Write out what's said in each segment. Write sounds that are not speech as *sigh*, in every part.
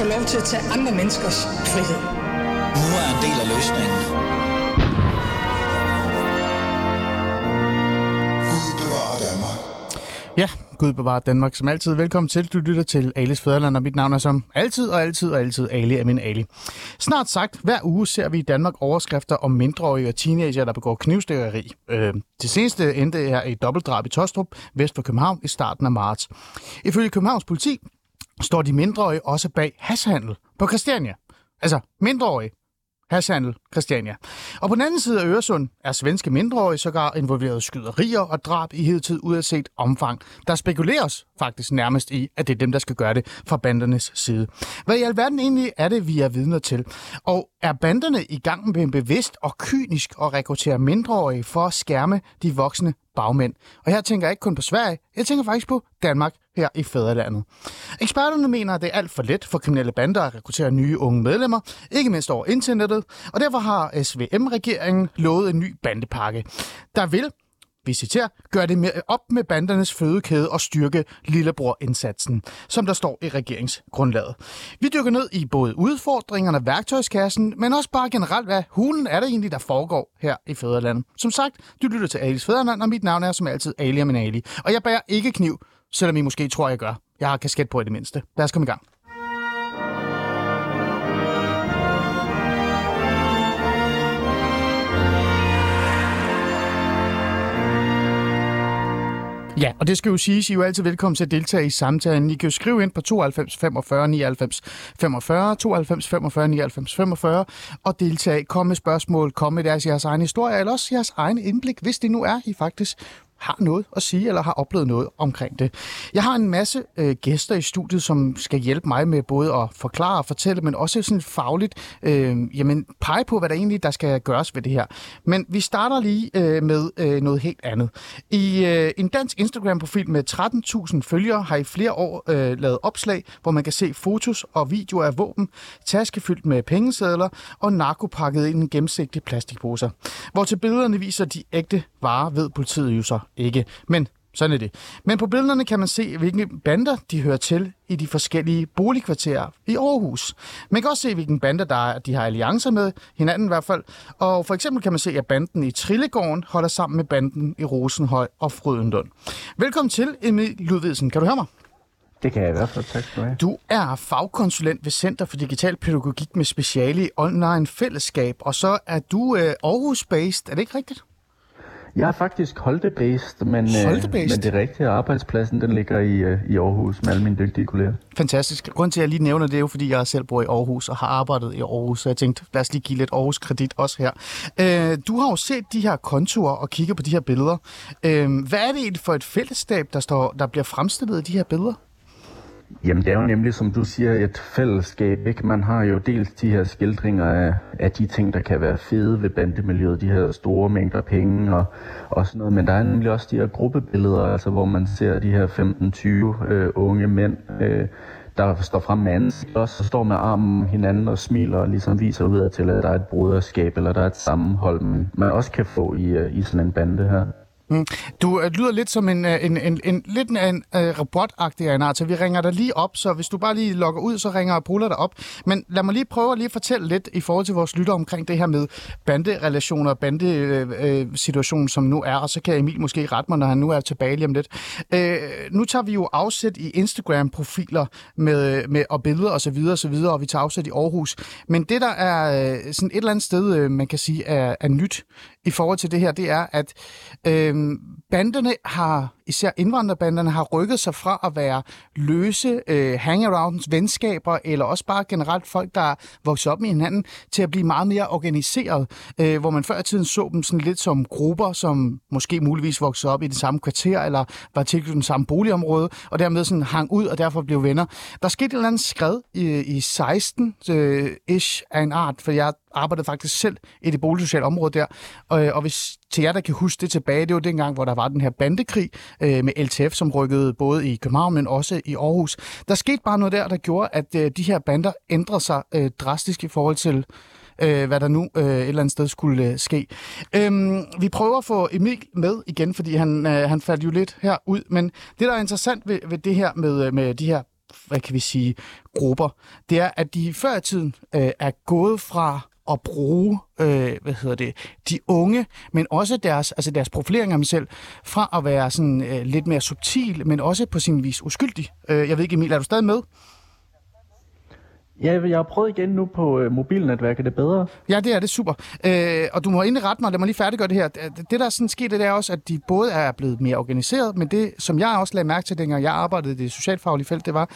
få lov til at tage andre menneskers frihed. Nu er en del af løsningen. Ja, Gud bevarer Danmark som altid. Velkommen til. Du lytter til Alis Fæderland, og mit navn er som altid og altid og altid Ali er min Ali. Snart sagt, hver uge ser vi i Danmark overskrifter om mindreårige og teenager, der begår knivstikkeri. Øh, det seneste endte her i dobbeltdrab i Tostrup, vest for København, i starten af marts. Ifølge Københavns politi står de mindreårige også bag hashandel på Christiania. Altså mindreårige hashandel Christiania. Og på den anden side af Øresund er svenske mindreårige sågar involveret skyderier og drab i hedtid uanset omfang. Der spekuleres faktisk nærmest i, at det er dem, der skal gøre det fra bandernes side. Hvad i alverden egentlig er det, vi er vidner til? Og er banderne i gang med en bevidst og kynisk at rekruttere mindreårige for at skærme de voksne bagmænd? Og her tænker jeg ikke kun på Sverige, jeg tænker faktisk på Danmark her i fædrelandet. Eksperterne mener, at det er alt for let for kriminelle bander at rekruttere nye unge medlemmer, ikke mindst over internettet, og derfor har SVM-regeringen lovet en ny bandepakke, der vil vi citerer, gør det mere op med bandernes fødekæde og styrke lillebror-indsatsen, som der står i regeringsgrundlaget. Vi dykker ned i både udfordringerne og værktøjskassen, men også bare generelt, hvad hulen er det egentlig, der foregår her i Fæderlandet. Som sagt, du lytter til Alis Fæderland, og mit navn er som altid Ali Aminali. Og jeg bærer ikke kniv, selvom I måske tror, jeg gør. Jeg har kasket på i det mindste. Lad os komme i gang. Ja, og det skal jo siges, I er jo altid velkommen til at deltage i samtalen. I kan jo skrive ind på 92 45 99 45, 92 45 99 45 og deltage. Kom med spørgsmål, kom med deres, jeres egen historie, eller også jeres egen indblik, hvis det nu er, I faktisk har noget at sige, eller har oplevet noget omkring det. Jeg har en masse øh, gæster i studiet, som skal hjælpe mig med både at forklare og fortælle, men også sådan fagligt øh, jamen, pege på, hvad der egentlig der skal gøres ved det her. Men vi starter lige øh, med øh, noget helt andet. I øh, en dansk Instagram-profil med 13.000 følgere har i flere år øh, lavet opslag, hvor man kan se fotos og videoer af våben, taske fyldt med pengesedler og narko pakket i en gennemsigtig plastikposer. Hvor til billederne viser de ægte varer, ved politiet jo så ikke. Men sådan er det. Men på billederne kan man se, hvilke bander de hører til i de forskellige boligkvarterer i Aarhus. Man kan også se, hvilken bander der er, de har alliancer med, hinanden i hvert fald. Og for eksempel kan man se, at banden i Trillegården holder sammen med banden i Rosenhøj og Frødendund. Velkommen til, Emil Ludvigsen. Kan du høre mig? Det kan jeg i hvert fald. Tak skal du have. Du er fagkonsulent ved Center for Digital Pædagogik med speciale i online fællesskab, og så er du øh, Aarhus-based. Er det ikke rigtigt? Jeg er faktisk Holte-based, men, øh, men det rigtige arbejdspladsen, den ligger i, øh, i Aarhus med alle mine dygtige kolleger. Fantastisk. Grunden til, at jeg lige nævner det, er jo, fordi jeg selv bor i Aarhus og har arbejdet i Aarhus, så jeg tænkte, lad os lige give lidt Aarhus-kredit også her. Øh, du har jo set de her konturer og kigget på de her billeder. Øh, hvad er det for et fællesskab, der, står, der bliver fremstillet i de her billeder? Jamen det er jo nemlig, som du siger, et fællesskab. Ikke? Man har jo dels de her skildringer af, af de ting, der kan være fede ved bandemiljøet, de her store mængder penge og, og sådan noget. Men der er nemlig også de her gruppebilleder, altså, hvor man ser de her 15-20 øh, unge mænd, øh, der står frem med ansigt og står med armen hinanden og smiler og ligesom viser ud af til, at der er et broderskab eller der er et sammenhold, man også kan få i, øh, i sådan en bande her. Mm. Du uh, lyder lidt som en, øh, en, en, en lidt en uh, robotagtig art, så vi ringer dig lige op, så hvis du bare lige logger ud, så ringer og Bruller dig op. Men lad mig lige prøve at lige fortælle lidt i forhold til vores lytter omkring det her med banderelationer og bandesituationen, uh, som nu er, og så kan Emil måske rette mig, når han nu er tilbage lige om lidt. Uh, nu tager vi jo afsæt i Instagram-profiler med, med, og billeder osv. Og, så videre, og vi tager afsæt i Aarhus. Men det, der er sådan et eller andet sted, uh, man kan sige, er, er nyt i forhold til det her, det er, at øh, banderne har, især indvandrerbanderne, har rykket sig fra at være løse øh, hangarounds, venskaber, eller også bare generelt folk, der vokser op med hinanden, til at blive meget mere organiseret, øh, hvor man før i tiden så dem sådan lidt som grupper, som måske muligvis voksede op i det samme kvarter, eller var tilknyttet den samme boligområde, og dermed sådan hang ud, og derfor blev venner. Der skete et eller andet skred i, i 16-ish øh, af en art, for jeg arbejdede faktisk selv i det boligsociale område der. Og, og hvis til jer, der kan huske det tilbage, det var dengang, hvor der var den her bandekrig øh, med LTF, som rykkede både i København, men også i Aarhus. Der skete bare noget der, der gjorde, at øh, de her bander ændrede sig øh, drastisk i forhold til øh, hvad der nu øh, et eller andet sted skulle øh, ske. Øhm, vi prøver at få Emil med igen, fordi han, øh, han faldt jo lidt her ud, men det, der er interessant ved, ved det her med, øh, med de her hvad kan vi sige, grupper, det er, at de før i tiden øh, er gået fra at bruge øh, hvad hedder det, de unge, men også deres, altså deres profilering af dem selv, fra at være sådan øh, lidt mere subtil, men også på sin vis uskyldig. Øh, jeg ved ikke, Emil, er du stadig med? Ja, jeg har prøvet igen nu på øh, mobilnetværket. Er det bedre? Ja, det er det super. Øh, og du må endelig rette mig, lad mig lige færdiggøre det her. Det, der er sådan sket, det er også, at de både er blevet mere organiseret, men det, som jeg også lagde mærke til, dengang jeg arbejdede i det socialfaglige felt, det var,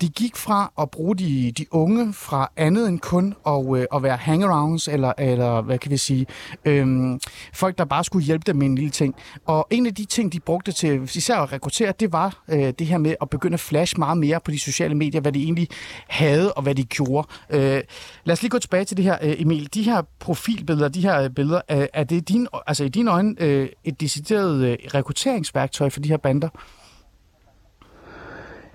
de gik fra at bruge de, de unge fra andet end kun at, øh, at være hangarounds, eller, eller hvad kan vi sige, øhm, folk, der bare skulle hjælpe dem med en lille ting. Og en af de ting, de brugte til især at rekruttere, det var øh, det her med at begynde at flash meget mere på de sociale medier, hvad de egentlig havde og hvad de gjorde. Øh, lad os lige gå tilbage til det her, øh, Emil. De her profilbilleder, de her øh, billeder, øh, er det din, altså i dine øjne øh, et decideret øh, rekrutteringsværktøj for de her bander?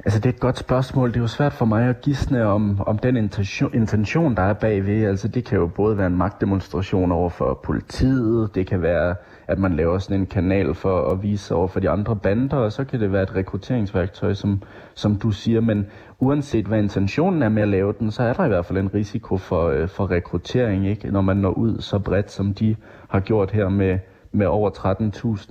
Altså det er et godt spørgsmål. Det er jo svært for mig at gisne om, om den intention, intention, der er bagved. Altså det kan jo både være en magtdemonstration over for politiet, det kan være, at man laver sådan en kanal for at vise over for de andre bander, og så kan det være et rekrutteringsværktøj, som, som du siger. Men uanset hvad intentionen er med at lave den, så er der i hvert fald en risiko for, øh, for rekruttering, ikke? når man når ud så bredt, som de har gjort her med, med over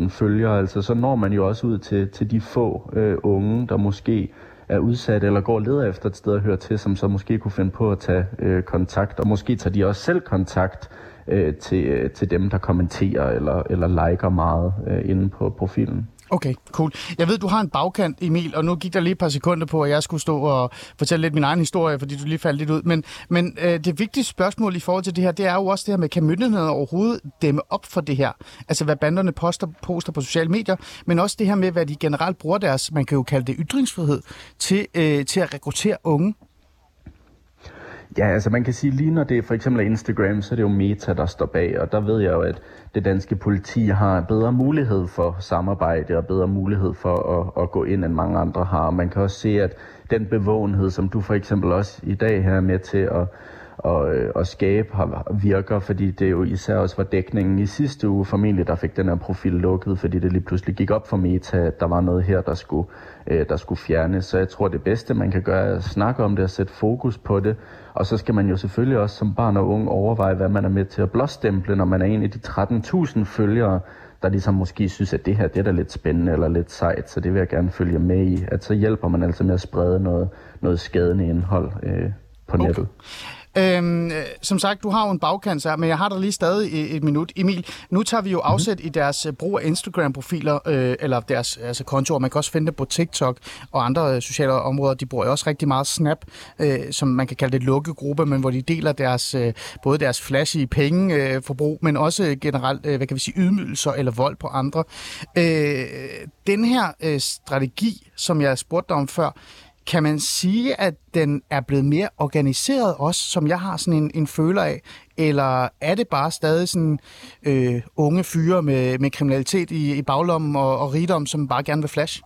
13.000 følgere. Altså så når man jo også ud til, til de få øh, unge, der måske er udsat eller går og leder efter et sted at høre til, som så måske kunne finde på at tage øh, kontakt. Og måske tager de også selv kontakt øh, til, øh, til dem, der kommenterer eller, eller liker meget øh, inde på profilen. Okay, cool. Jeg ved, du har en bagkant, Emil, og nu gik der lige et par sekunder på, at jeg skulle stå og fortælle lidt min egen historie, fordi du lige faldt lidt ud. Men, men øh, det vigtige spørgsmål i forhold til det her, det er jo også det her med, kan myndighederne overhovedet dæmme op for det her? Altså, hvad banderne poster, poster på sociale medier, men også det her med, hvad de generelt bruger deres, man kan jo kalde det ytringsfrihed, til, øh, til at rekruttere unge. Ja, altså man kan sige, lige når det for eksempel er Instagram, så er det jo Meta, der står bag, og der ved jeg jo, at det danske politi har bedre mulighed for samarbejde og bedre mulighed for at, at gå ind, end mange andre har. Man kan også se, at den bevågenhed, som du for eksempel også i dag her er med til at, og, øh, og skabe har, virker, fordi det jo især også var dækningen i sidste uge formentlig, der fik den her profil lukket, fordi det lige pludselig gik op for Meta, at der var noget her, der skulle, øh, der skulle fjernes. Så jeg tror, det bedste, man kan gøre, er at snakke om det og sætte fokus på det. Og så skal man jo selvfølgelig også som barn og ung overveje, hvad man er med til at blåstemple, når man er en af de 13.000 følgere, der ligesom måske synes, at det her det er da lidt spændende eller lidt sejt, så det vil jeg gerne følge med i. At så hjælper man altså med at sprede noget, noget skadende indhold øh, på nettet. Øhm, som sagt, du har jo en bagkant her, men jeg har der lige stadig et minut. Emil, nu tager vi jo mhm. afsæt mm-hmm. i deres øh, brug af Instagram-profiler, øh, eller deres altså kontoer. Man kan også finde det på TikTok og andre øh, sociale områder. De bruger også rigtig meget Snap, øh, som man kan kalde det lukkegruppe, men hvor de deler deres, øh, både deres flashy pengeforbrug, øh, men også generelt, øh, hvad kan vi sige, ydmygelser eller vold på andre. Øh, den her øh, strategi, som jeg spurgte dig om før, kan man sige, at den er blevet mere organiseret også, som jeg har sådan en, en føler af? Eller er det bare stadig sådan øh, unge fyre med, med kriminalitet i, i baglommen og, og rigdom, som bare gerne vil flash?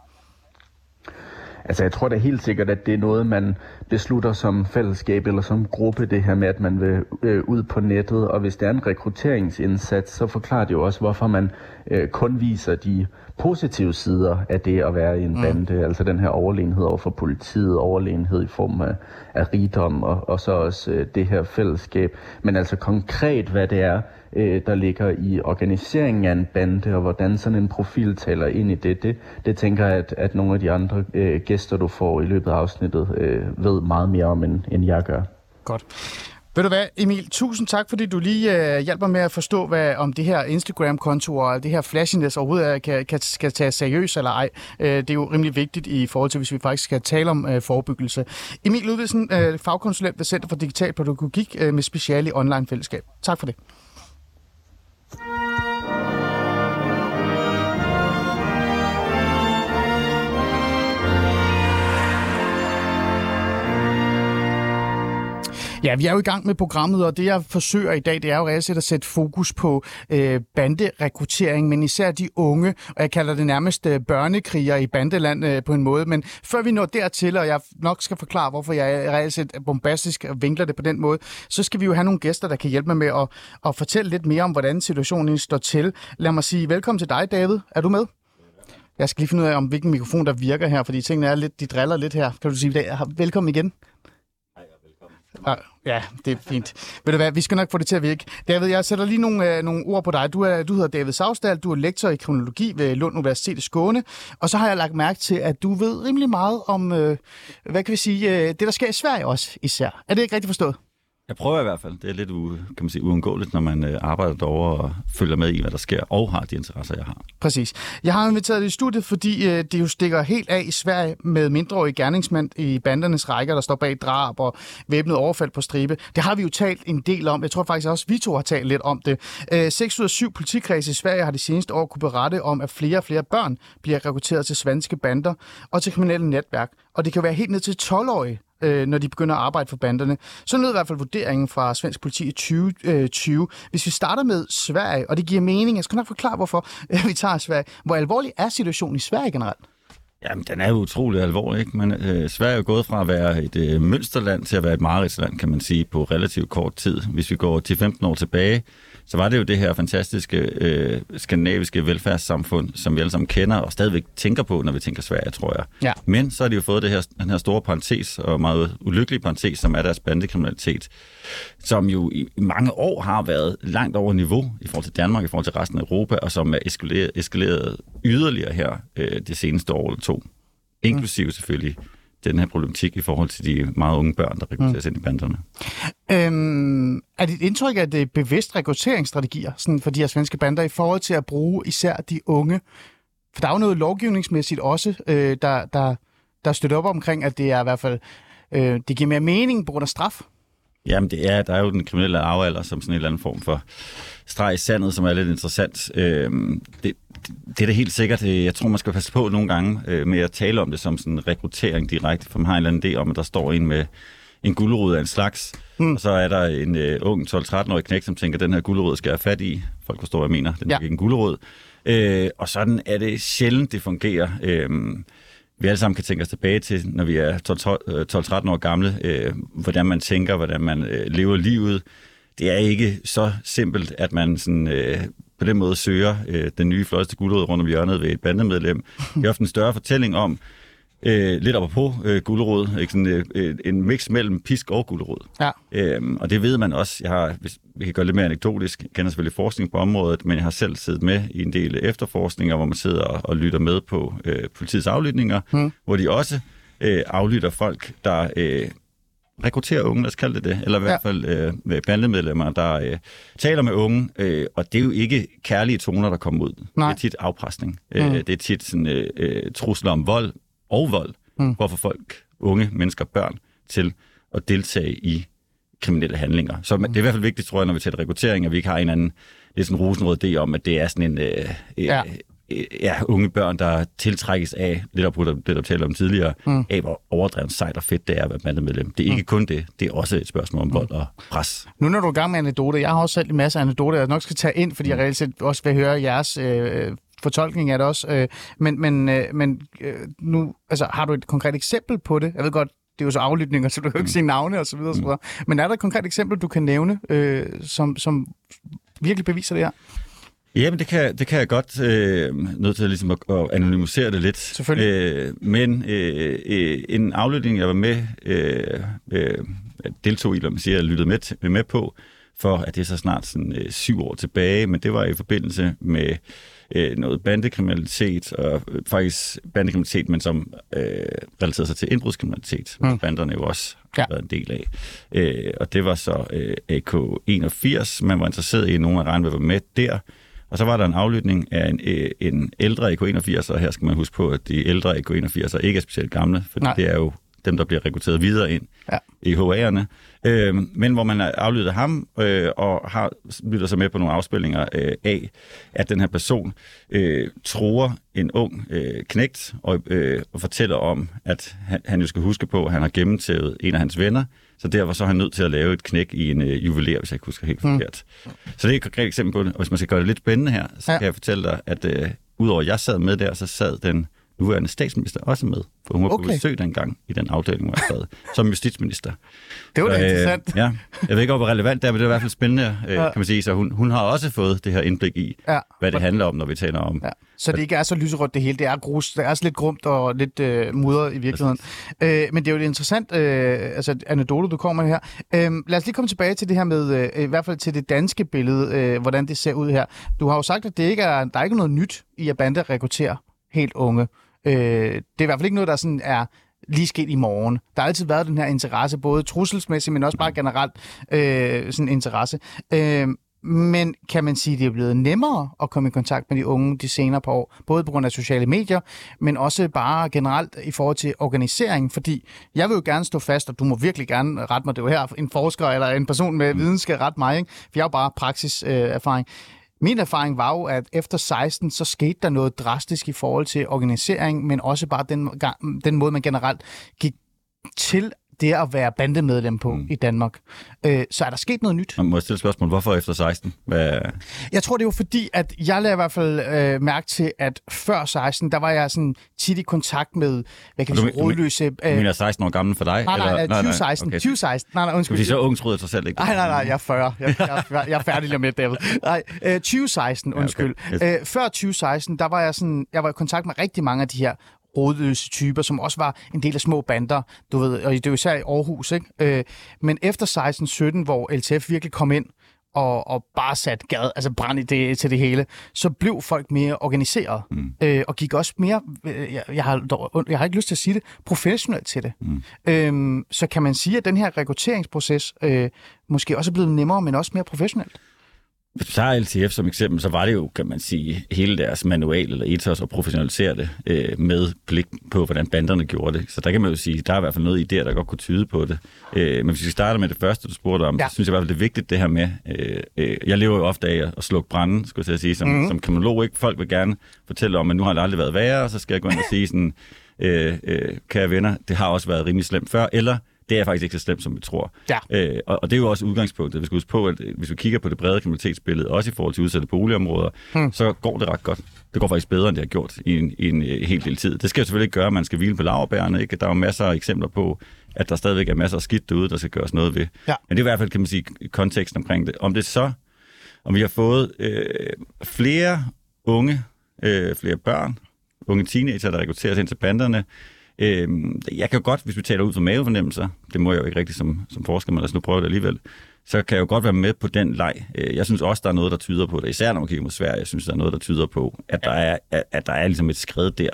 Altså jeg tror da helt sikkert, at det er noget, man beslutter som fællesskab eller som gruppe, det her med, at man vil øh, ud på nettet. Og hvis det er en rekrutteringsindsats, så forklarer det jo også, hvorfor man øh, kun viser de positive sider af det at være i en mm. bande. Altså den her overlegenhed over for politiet, overlegenhed i form af, af rigdom, og, og så også øh, det her fællesskab. Men altså konkret, hvad det er, øh, der ligger i organiseringen af en bande, og hvordan sådan en profil taler ind i det, det, det tænker jeg, at, at nogle af de andre øh, gæster, du får i løbet af afsnittet, øh, ved meget mere om, end, end jeg gør. Godt. Ved du hvad, Emil, tusind tak, fordi du lige øh, hjælper med at forstå, hvad om det her Instagram-konto og det her flashiness overhovedet kan, kan, skal tages seriøst eller ej. Øh, det er jo rimelig vigtigt i forhold til, hvis vi faktisk skal tale om øh, forebyggelse. Emil Ludvigsen, øh, fagkonsulent ved Center for Digital Pædagogik øh, med speciale i online-fællesskab. Tak for det. Ja, vi er jo i gang med programmet, og det jeg forsøger i dag, det er jo reelt at sætte fokus på øh, banderekruttering, men især de unge, og jeg kalder det nærmest øh, børnekriger i bandeland øh, på en måde. Men før vi når dertil, og jeg nok skal forklare, hvorfor jeg reelt set bombastisk vinkler det på den måde, så skal vi jo have nogle gæster, der kan hjælpe mig med at, at fortælle lidt mere om, hvordan situationen står til. Lad mig sige velkommen til dig, David. Er du med? Jeg skal lige finde ud af, om hvilken mikrofon, der virker her, fordi tingene er lidt, de driller lidt her. Kan du sige, velkommen igen? Ja, det er fint. Ved du hvad, vi skal nok få det til at virke. David, jeg sætter lige nogle, øh, nogle ord på dig. Du, er, du hedder David Savsdal, du er lektor i kriminologi ved Lund Universitet i Skåne, og så har jeg lagt mærke til, at du ved rimelig meget om, øh, hvad kan vi sige, øh, det der sker i Sverige også især. Er det ikke rigtigt forstået? Jeg prøver i hvert fald. Det er lidt u, kan man sige, uundgåeligt, når man øh, arbejder derovre og følger med i, hvad der sker, og har de interesser, jeg har. Præcis. Jeg har inviteret dig i studiet, fordi øh, det jo stikker helt af i Sverige med mindreårige gerningsmænd i bandernes rækker, der står bag drab og væbnet overfald på stribe. Det har vi jo talt en del om. Jeg tror faktisk også, vi to har talt lidt om det. Øh, 6 ud af 7 politikredse i Sverige har de seneste år kunne berette om, at flere og flere børn bliver rekrutteret til svenske bander og til kriminelle netværk. Og det kan være helt ned til 12-årige, øh, når de begynder at arbejde for banderne. Så lød i hvert fald vurderingen fra svensk politi i 2020. Øh, Hvis vi starter med Sverige, og det giver mening, jeg skal nok forklare, hvorfor *laughs* vi tager Sverige. Hvor alvorlig er situationen i Sverige generelt? Jamen, den er jo utrolig alvorlig, ikke? Men øh, Sverige er jo gået fra at være et øh, mønsterland til at være et mareridtsland, kan man sige, på relativt kort tid. Hvis vi går til 15 år tilbage, så var det jo det her fantastiske øh, skandinaviske velfærdssamfund, som vi alle sammen kender og stadigvæk tænker på, når vi tænker Sverige, tror jeg. Ja. Men så har de jo fået det her, den her store parentes, og meget ulykkelige parentes, som er deres bandekriminalitet, som jo i mange år har været langt over niveau i forhold til Danmark, i forhold til resten af Europa, og som er eskaleret, eskaleret yderligere her øh, det seneste år eller to. Inklusive selvfølgelig den her problematik i forhold til de meget unge børn, der rekrutteres mm. ind i banderne. Øhm, er dit indtryk, at det er bevidst rekrutteringsstrategier sådan for de her svenske bander i forhold til at bruge især de unge? For der er jo noget lovgivningsmæssigt også, øh, der, der, der støtter op omkring, at det er i hvert fald øh, det giver mere mening på grund af straf. Jamen, det er, der er jo den kriminelle arvalder som sådan en eller anden form for streg i sandet, som er lidt interessant. Øh, det, det er da helt sikkert. Jeg tror, man skal passe på nogle gange øh, med at tale om det som sådan en rekruttering direkte, for man har en eller anden idé om, at der står en med en guldrod af en slags, mm. og så er der en øh, ung 12-13-årig knæk, som tænker, den her guldrod skal jeg fat i. Folk forstår, hvad jeg mener. Den er ja. ikke en guldrod. Øh, og sådan er det sjældent, det fungerer. Øh, vi alle sammen kan tænke os tilbage til, når vi er 12-13 øh, år gamle, øh, hvordan man tænker, hvordan man øh, lever livet. Det er ikke så simpelt, at man sådan, øh, på den måde søger øh, den nye flotteste guldrød rundt om hjørnet ved et bandemedlem. Det er ofte en større fortælling om, øh, lidt op på øh, guldrød, ikke? Sådan, øh, en mix mellem pisk og guldrød. Ja. Øhm, og det ved man også. Jeg har, hvis vi kan gøre lidt mere anekdotisk, jeg kender selvfølgelig forskning på området, men jeg har selv siddet med i en del efterforskninger, hvor man sidder og, og lytter med på øh, politiets aflytninger, hmm. hvor de også øh, aflytter folk, der øh, rekrutterer unge, lad os kalde det det, eller i hvert fald øh, med bandemedlemmer, der øh, taler med unge, øh, og det er jo ikke kærlige toner, der kommer ud. Nej. Det er tit afpresning. Mm. Øh, det er tit sådan, øh, øh, trusler om vold og vold, mm. for at få folk, unge mennesker, børn, til at deltage i kriminelle handlinger. Så det er i hvert fald vigtigt, tror jeg, når vi taler rekruttering, at vi ikke har en anden, er sådan en rosenrød idé om, at det er sådan en, øh, ja. Øh, ja, unge børn, der tiltrækkes af, lidt op på det, der talte om tidligere, mm. af hvor overdrevet sejt og fedt det er at være bandemedlem. Det er ikke mm. kun det, det er også et spørgsmål om vold og pres. Nu når du er i gang med anekdoter, jeg har også selv en masse anekdoter, jeg nok skal tage ind, fordi mm. jeg reelt set også vil høre jeres øh, fortolkning af det også. Øh, men men, øh, men øh, nu, altså, har du et konkret eksempel på det? Jeg ved godt, det er jo så aflytninger, så du kan jo ikke mm. sige navne og så videre, mm. Men er der et konkret eksempel, du kan nævne, øh, som, som virkelig beviser det her? Jamen, det kan, det kan jeg godt øh, nødt til ligesom at, at anonymisere det lidt. Selvfølgelig. Øh, men øh, øh, en aflytning, jeg var med, øh, øh, deltog i, hvad man siger, lyttede med, med på, for at det er så snart sådan, øh, syv år tilbage, men det var i forbindelse med øh, noget bandekriminalitet, og øh, faktisk bandekriminalitet, men som øh, relaterede sig til indbrudskriminalitet, mm. som banderne jo også har ja. været en del af. Øh, og det var så øh, AK81, man var interesseret i, nogen af regnene var med der, og så var der en aflytning af en, øh, en ældre AK81, og her skal man huske på, at de ældre AK81 ikke er specielt gamle, for det er jo dem, der bliver rekrutteret videre ind ja. i HA'erne. Øh, men hvor man har aflyttet ham øh, og har lytter sig med på nogle afspillinger øh, af, at den her person øh, tror en ung øh, knægt og, øh, og fortæller om, at han, han jo skal huske på, at han har gennemtævet en af hans venner, så derfor så er han nødt til at lave et knæk i en øh, juveler, hvis jeg ikke husker helt mm. forkert. Så det er et konkret eksempel på det. Og hvis man skal gøre det lidt spændende her, så ja. kan jeg fortælle dig, at øh, udover at jeg sad med der, så sad den nuværende statsminister også med, for hun var okay. på besøg dengang i den afdeling, hvor jeg sad, som justitsminister. Det var da øh, interessant. Ja, jeg ved ikke, hvor relevant det er, men det er i hvert fald spændende, øh, Ja. kan man sige. Så hun, hun har også fået det her indblik i, Ja. hvad det handler om, når vi taler om Ja. Så det ikke er så lyserødt det hele. Det er grus, det er også lidt grumt og lidt øh, mudret i virkeligheden. Øh, men det er jo et interessant øh, altså, anekdote, du kommer med her. Øh, lad os lige komme tilbage til det her med, øh, i hvert fald til det danske billede, øh, hvordan det ser ud her. Du har jo sagt, at det ikke er, der er ikke noget nyt i, at bander rekrutterer helt unge. Øh, det er i hvert fald ikke noget, der sådan er lige sket i morgen. Der har altid været den her interesse, både trusselsmæssigt, men også bare generelt øh, sådan interesse. Øh, men kan man sige, at det er blevet nemmere at komme i kontakt med de unge de senere par år, både på grund af sociale medier, men også bare generelt i forhold til organisering, fordi jeg vil jo gerne stå fast, og du må virkelig gerne rette mig, det er jo her en forsker eller en person med viden skal rette mig, ikke? for jeg er jo bare praksiserfaring. Øh, erfaring. Min erfaring var jo, at efter 16, så skete der noget drastisk i forhold til organisering, men også bare den, den måde, man generelt gik til det at være bandemedlem på mm. i Danmark. Øh, så er der sket noget nyt? Man må jeg stille spørgsmål. Hvorfor efter 16? Hvad... Jeg tror, det var fordi, at jeg lagde i hvert fald øh, mærke til, at før 16, der var jeg sådan tit i kontakt med, hvad kan vi Du sige, du rådløse... Øh, Du mener 16 år gammel for dig? nej, nej, nej, 2016. Okay. 2016. Nej, nej, undskyld. sige, så ung troede jeg sig selv ikke. Nej, nej, nej, jeg er 40. Jeg, jeg, jeg, jeg er færdig lige med, David. Nej, øh, 2016, undskyld. Ja, okay. Okay. øh, før 2016, der var jeg sådan, jeg var i kontakt med rigtig mange af de her rådløse typer, som også var en del af små bander, du ved, og det er jo især i Aarhus, ikke? Øh, men efter 16-17, hvor LTF virkelig kom ind og, og bare satte gad, altså brand i det, til det hele, så blev folk mere organiseret, mm. øh, og gik også mere, øh, jeg, jeg, har, jeg har ikke lyst til at sige det, professionelt til det. Mm. Øhm, så kan man sige, at den her rekrutteringsproces øh, måske også er blevet nemmere, men også mere professionelt. Tager LTF som eksempel, så var det jo, kan man sige, hele deres manual eller ethos at professionalisere det øh, med blik på, hvordan banderne gjorde det. Så der kan man jo sige, der er i hvert fald noget i det, der godt kunne tyde på det. Øh, men hvis vi starter med det første, du spurgte om, Ja. så synes jeg i hvert fald, det er vigtigt det her med, øh, øh, jeg lever jo ofte af at- slukke branden, skulle jeg sige, som, mm. som kriminolog. Ikke? Folk vil gerne fortælle om, at nu har det aldrig været værre, og så skal jeg gå ind og sige sådan, øh, øh, kære venner, det har også været rimelig slemt før, eller det er faktisk ikke så slemt, som vi tror. Ja. Øh, og, og det er jo også udgangspunktet. Vi skal huske på, at øh, hvis vi kigger på det brede kriminalitetsbillede, også i forhold til udsatte boligområder, hmm. så går det ret godt. Det går faktisk bedre, end det har gjort i en, i en øh, hel del tid. Det skal jo selvfølgelig ikke gøre, at man skal hvile på laverbærene. Ikke? Der er jo masser af eksempler på, at der stadigvæk er masser af skidt derude, der skal gøres noget ved. Ja. Men det er i hvert fald, kan man sige, konteksten omkring det. Om det så, om vi har fået øh, flere unge, øh, flere børn, unge teenager, der rekrutteres ind til banderne, Øh, jeg kan jo godt, hvis vi taler ud fra mavefornemmelser, det må jeg jo ikke rigtig som, som forsker, men lad os nu prøve det alligevel, så kan jeg jo godt være med på den leg. Øh, Jeg synes også, der er noget, der tyder på det, især når man kigger mod Sverige, jeg synes, der er noget, der tyder på, at der er, at, der er ligesom et skred der.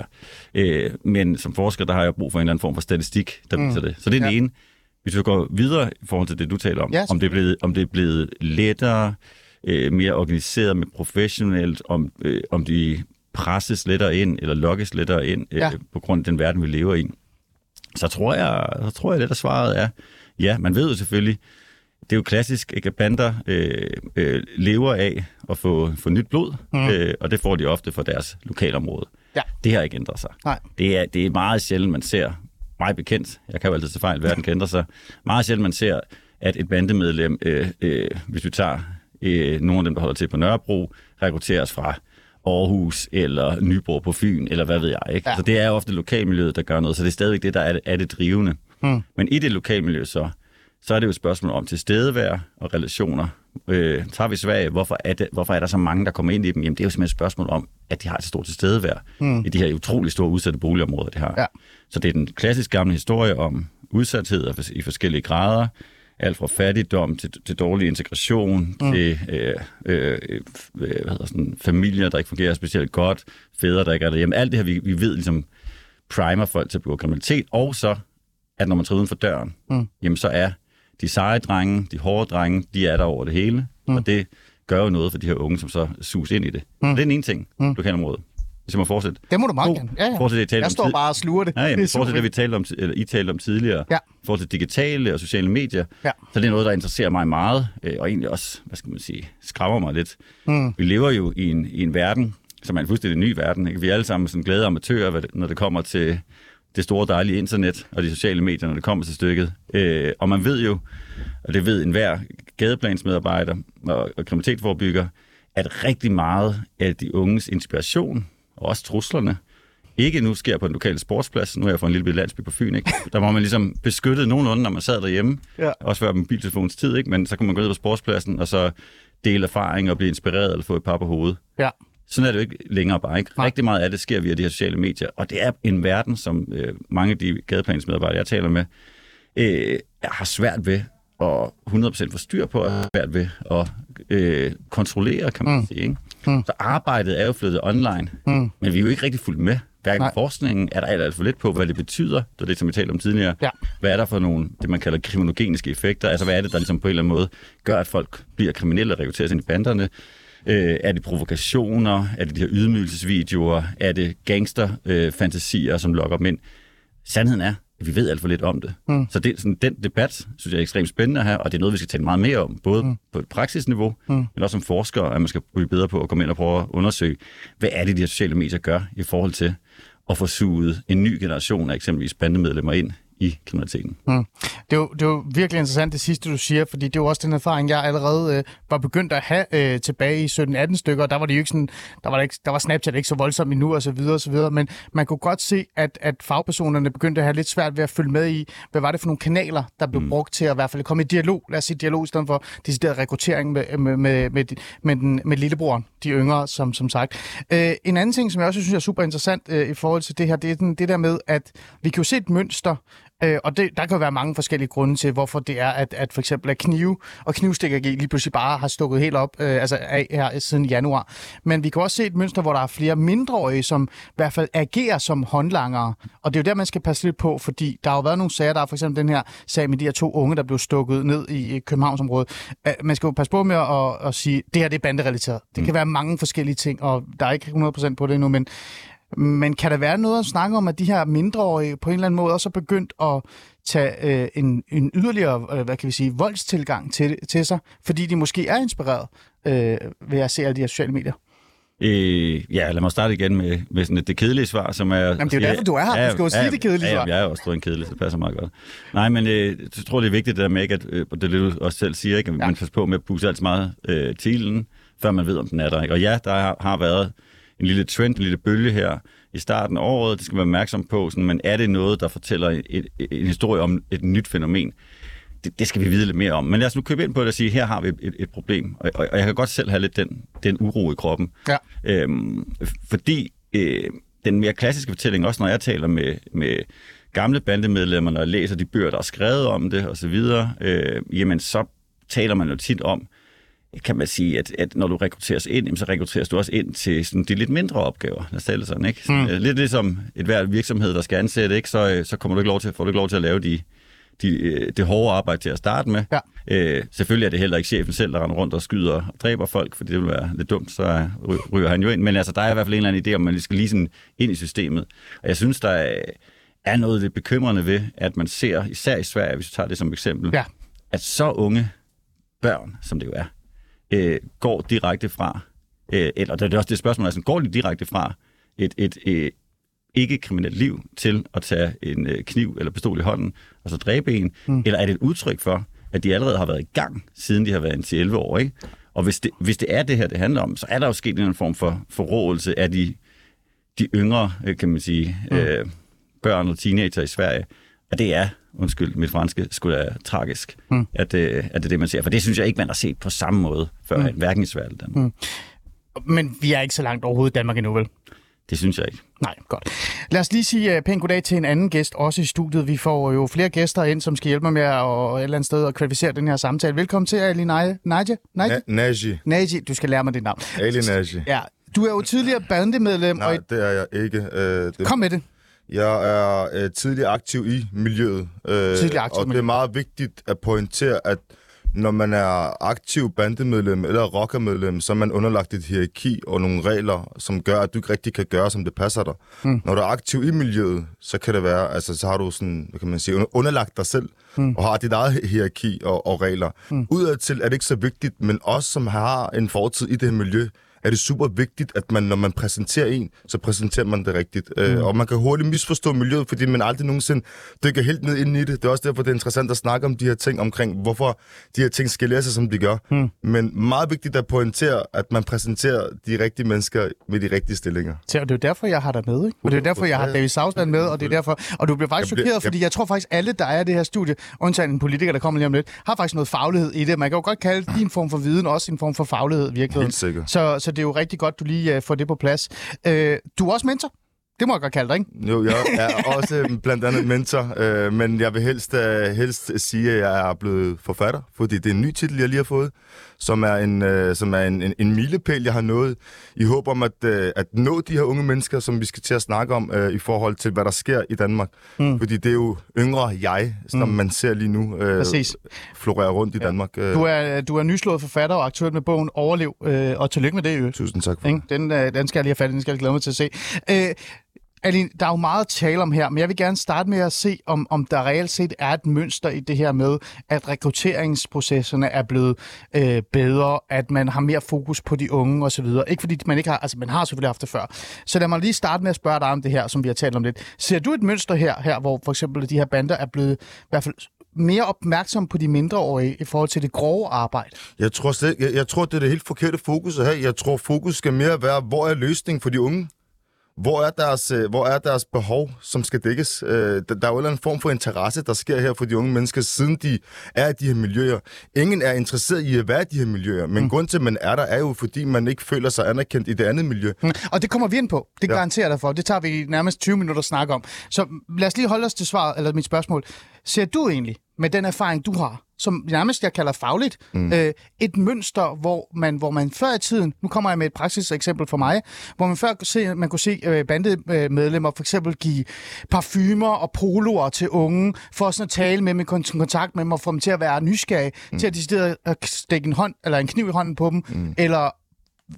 Øh, Men som forsker, der har jeg brug for en eller anden form for statistik, der viser det. Så det er Ja. ene. Hvis vi går videre i forhold til det, du taler om, Ja, om, det er blevet, om det er blevet lettere, øh, mere organiseret, med professionelt, om, øh, om de presses lettere ind, eller lokkes lettere ind, øh, Ja. på grund af den verden, vi lever i, så tror jeg, så tror jeg lidt, at svaret er, ja, man ved jo selvfølgelig, det er jo klassisk, at bander øh, øh, lever af at få, få nyt blod, mm. øh, og det får de ofte fra deres lokalområde. Ja. Det har ikke ændret sig. Nej. Det er, det er meget sjældent, man ser, mig bekendt, jeg kan jo altid se fejl, verden kan ændre sig, meget sjældent, man ser, at et bandemedlem, øh, øh, hvis vi tager øh, nogle af dem, der holder til på Nørrebro, rekrutteres fra Aarhus eller Nyborg på Fyn, eller hvad ved jeg. Ikke? Ja. Så det er ofte lokalmiljøet, der gør noget, så det er stadigvæk det, der er det, er det drivende. Hmm. Men i det lokalmiljø så, så er det jo et spørgsmål om tilstedevær og relationer. Øh, tager vi Sverige, hvorfor er, det, hvorfor er der så mange, der kommer ind i dem? Jamen det er jo simpelthen et spørgsmål om, at de har et stort tilstedevær hmm. i de her utrolig store udsatte boligområder, de har. Ja. Så det er den klassisk gamle historie om udsathed i forskellige grader, alt fra fattigdom til, til dårlig integration, mm. til øh, øh, øh, hvad hedder sådan, familier, der ikke fungerer specielt godt, fædre, der ikke er derhjemme. Alt det her, vi, vi ved ligesom primer folk til at begå kriminalitet, og så, at når man træder uden for døren, mm. jamen så er de seje drenge, de hårde drenge, de er der over det hele, mm. og det gør jo noget for de her unge, som så suges ind i det. Mm. Det er den ene ting, mm. lokalområdet. Jeg må fortsætte. Det må du meget gerne. Ja, ja. det, jeg talte jeg om står bare og sluger det. Ja, det til super det, vi talte om, eller I talte om tidligere, Ja. til digitale og sociale medier, Ja. så det er noget, der interesserer mig meget, øh, og egentlig også, hvad skal man sige, skræmmer mig lidt. Mm. Vi lever jo i en, i en verden, som er en fuldstændig ny verden. Ikke? Vi er alle sammen sådan glade amatører, det- når det kommer til det store dejlige internet og de sociale medier, når det kommer til stykket. Øh, og man ved jo, og det ved enhver gadeplansmedarbejder og, og kriminalitetsforebygger, at rigtig meget af de unges inspiration, og også truslerne, ikke nu sker på en lokal sportsplads. Nu er jeg fra en lille bitte landsby på Fyn, ikke? Der var man ligesom beskyttet nogenlunde, når man sad derhjemme. Ja. Også før mobiltelefonens tid, ikke? Men så kunne man gå ned på sportspladsen, og så dele erfaring og blive inspireret eller få et par på hovedet. Ja. Sådan er det jo ikke længere bare. Ikke? Nej. Rigtig meget af det sker via de her sociale medier, og det er en verden, som øh, mange af de gadeplansmedarbejdere, jeg taler med, øh, har svært ved at 100% få styr på, og svært ved at øh, kontrollere, kan man mm. sige. Ikke? Mm. Så arbejdet er jo flyttet online, mm. men vi er jo ikke rigtig fuldt med. Hverken Nej. forskningen er der alt, alt for lidt på, hvad det betyder. Det er det, som vi talte om tidligere. Ja. Hvad er der for nogle, det man kalder kriminogeniske effekter? Altså, hvad er det, der ligesom på en eller anden måde gør, at folk bliver kriminelle og rekrutteres ind i banderne? Øh, er det provokationer? Er det de her ydmygelsesvideoer? Er det gangsterfantasier, øh, fantasier, som lokker dem ind? Sandheden er, vi ved alt for lidt om det. Mm. Så det, sådan, den debat, synes jeg er ekstremt spændende her, og det er noget, vi skal tale meget mere om, både mm. på et praksisniveau, mm. men også som forskere, at man skal blive bedre på at komme ind og prøve at undersøge, hvad er det, de her sociale medier gør i forhold til at få suget en ny generation af eksempelvis bandemedlemmer ind i kriminaliteten. Mm. Det, er jo, det er jo virkelig interessant det sidste, du siger, fordi det er jo også den erfaring, jeg allerede øh, var begyndt at have øh, tilbage i 17-18 stykker. og Der var det jo ikke sådan, der var, der ikke, der var Snapchat ikke så voldsomt endnu og så videre og så videre, men man kunne godt se, at, at fagpersonerne begyndte at have lidt svært ved at følge med i, hvad var det for nogle kanaler, der blev mm. brugt til at i hvert fald komme i dialog, lad os sige dialog i stedet for decideret rekruttering med, med, med, med, med, den, med lillebroren, de yngre, som, som sagt. Øh, en anden ting, som jeg også synes er super interessant øh, i forhold til det her, det er den, det der med, at vi kan jo se et mønster, Øh, og det, der kan være mange forskellige grunde til, hvorfor det er, at, at for eksempel at knive og knivstikkergi lige pludselig bare har stukket helt op øh, altså af her siden januar. Men vi kan også se et mønster, hvor der er flere mindreårige, som i hvert fald agerer som håndlangere. Og det er jo der, man skal passe lidt på, fordi der har jo været nogle sager, der er for eksempel den her sag med de her to unge, der blev stukket ned i Københavnsområdet. Øh, man skal jo passe på med at, at sige, at det her det er banderelateret. Det kan være mange forskellige ting, og der er ikke 100% på det endnu, men men kan der være noget at snakke om, at de her mindreårige på en eller anden måde også er begyndt at tage øh, en, en yderligere, øh, hvad kan vi sige, voldstilgang til, til sig, fordi de måske er inspireret øh, ved at se alle de her sociale medier? Øh, ja, lad mig starte igen med, med sådan et, det kedelige svar, som er... Jamen, det er jo derfor, du er her. Du skal jo sige det kedelige ja, svar. Ja, jeg er også en kedelig, så det passer meget godt. Nej, men øh, jeg tror, det er vigtigt det der med, ikke, at, øh, det er det, du også selv siger, ikke, at ja. man passer på med at pusse alt så meget øh, til før man ved, om den er der. Ikke? Og ja, der har, har været en lille trend, en lille bølge her i starten af året. Det skal man være opmærksom på. Sådan, men er det noget, der fortæller et, et, en historie om et nyt fænomen? Det, det skal vi vide lidt mere om. Men lad os nu købe ind på det og sige, her har vi et, et problem. Og, og, og jeg kan godt selv have lidt den, den uro i kroppen. Ja. Øhm, fordi øh, den mere klassiske fortælling, også når jeg taler med, med gamle bandemedlemmer, når jeg læser de bøger, der er skrevet om det osv., øh, jamen så taler man jo tit om, kan man sige, at, at når du rekrutteres ind, jamen, så rekrutteres du også ind til sådan, de lidt mindre opgaver. Lad os tale sådan, ikke? Mm. Lidt ligesom et hver virksomhed, der skal ansætte, ikke? Så, øh, så kommer du ikke lov til, får du ikke lov til at lave de, de, øh, det hårde arbejde til at starte med. Ja. Øh, selvfølgelig er det heller ikke chefen selv, der render rundt og skyder og dræber folk, for det vil være lidt dumt, så ryger han jo ind. Men altså, der er i hvert fald en eller anden idé om, man skal lige sådan ind i systemet. Og jeg synes, der er, er noget lidt bekymrende ved, at man ser, især i Sverige, hvis vi tager det som eksempel, ja. at så unge børn, som det jo er, øh, går direkte fra, øh, eller det er også det spørgsmål, altså går de direkte fra et, et, et ikke-kriminelt liv til at tage en øh, kniv eller pistol i hånden og så dræbe en, mm. eller er det et udtryk for, at de allerede har været i gang, siden de har været til 11 år, ikke? Og hvis det, hvis det er det her, det handler om, så er der jo sket en form for forrådelse af de, de yngre, øh, kan man sige, mm. øh, børn og teenager i Sverige. Og det er undskyld, mit franske skulle være tragisk, mm. at, øh, at det er det, man ser. For det synes jeg ikke, man har set på samme måde før, mm. hverken i Sverige eller Danmark. Mm. Men vi er ikke så langt overhovedet i Danmark endnu, vel? Det synes jeg ikke. Nej, godt. Lad os lige sige uh, pænt goddag til en anden gæst, også i studiet. Vi får jo flere gæster ind, som skal hjælpe mig med at et eller andet sted at kvalificere den her samtale. Velkommen til, Ali Naja. Naja? Naji. Naji, du skal lære mig dit navn. Ali Naji. Ja, du er jo tidligere bandemedlem. Nej, og... det er jeg ikke. Uh, det... Kom med det. Jeg er uh, tidligere aktiv i miljøet. Uh, tidligere aktiv og det er meget vigtigt at pointere, at når man er aktiv bandemedlem eller rockermedlem, så er man underlagt et hierarki og nogle regler, som gør, at du ikke rigtig kan gøre, som det passer dig. Mm. Når du er aktiv i miljøet, så kan det være, altså så har du sådan, hvad kan man sige, underlagt dig selv, mm. og har dit eget hierarki og, og regler. Mm. Udadtil er det ikke så vigtigt, men os, som har en fortid i det her miljø, er det super vigtigt, at man, når man præsenterer en, så præsenterer man det rigtigt. Mm. Øh, og man kan hurtigt misforstå miljøet, fordi man aldrig nogensinde dykker helt ned ind i det. Det er også derfor, det er interessant at snakke om de her ting omkring, hvorfor de her ting skal læse, som de gør. Mm. Men meget vigtigt at pointere, at man præsenterer de rigtige mennesker med de rigtige stillinger. Så det er jo derfor, jeg har dig med, ikke? Og det er derfor, jeg har David Sausland med, og det er derfor... Og du bliver faktisk Jeg bliver- chokeret, fordi jeg tror faktisk, alle, der er i det her studie, undtagen en politiker, der kommer lige om lidt, har faktisk noget faglighed i det. Man kan jo godt kalde din form for viden også en form for faglighed i virkeligheden. Helt sikkert. Så, så det er jo rigtig godt, du lige øh, får det på plads. Øh, du er også mentor. Det må jeg godt kalde dig, ikke? Jo, jeg er også øh, blandt andet mentor, øh, men jeg vil helst, øh, helst sige, at jeg er blevet forfatter, fordi det er en ny titel, jeg lige har fået, som er en, øh, som er en, en, en milepæl, jeg har nået, i håb om at, øh, at nå de her unge mennesker, som vi skal til at snakke om, øh, i forhold til, hvad der sker i Danmark. Mm. Fordi det er jo yngre jeg, som mm. man ser lige nu, øh, Præcis. florere rundt i Danmark. Øh, Du er, du er nyslået forfatter og aktuel med bogen Overlev, øh, og tillykke med det, Ø. Tusind tak for Ikke? Den, øh, den skal jeg lige have fat i, den skal jeg glæde mig til at se. Øh, Aline, der er jo meget at tale om her, men jeg vil gerne starte med at se, om, om der reelt set er et mønster i det her med, at rekrutteringsprocesserne er blevet øh, bedre, at man har mere fokus på de unge osv. Ikke fordi man ikke har, altså man har selvfølgelig haft det før. Så lad mig lige starte med at spørge dig om det her, som vi har talt om lidt. Ser du et mønster her, her hvor for eksempel de her bander er blevet i hvert fald mere opmærksom på de mindreårige i forhold til det grove arbejde? Jeg tror, slet, jeg, jeg tror, det er det helt forkerte fokus at have. Jeg tror, fokus skal mere være, hvor er løsningen for de unge? Hvor er deres, øh, hvor er deres behov, som skal dækkes? Øh, der, er jo en form for interesse, der sker her for de unge mennesker, siden de er i de her miljøer. Ingen er interesseret i at være i de her miljøer, men mm. grund til, at man er der, er jo, fordi man ikke føler sig anerkendt i det andet miljø. Mm, Og det kommer vi ind på. Det Ja. garanterer dig for. Det tager vi nærmest 20 minutter at snakke om. Så lad os lige holde os til svaret, eller mit spørgsmål. Ser du egentlig, med den erfaring, du har, som nærmest jeg kalder fagligt, mm. øh, et mønster, hvor man, hvor man før i tiden, nu kommer jeg med et praktisk eksempel for mig, hvor man før kunne se, man kunne se øh, bandemedlemmer for eksempel give parfumer og poloer til unge, for sådan at tale med dem, i kon- kontakt med dem, og få dem til at være nysgerrige, mm. til at de at stikke en hånd, eller en kniv i hånden på dem, mm. eller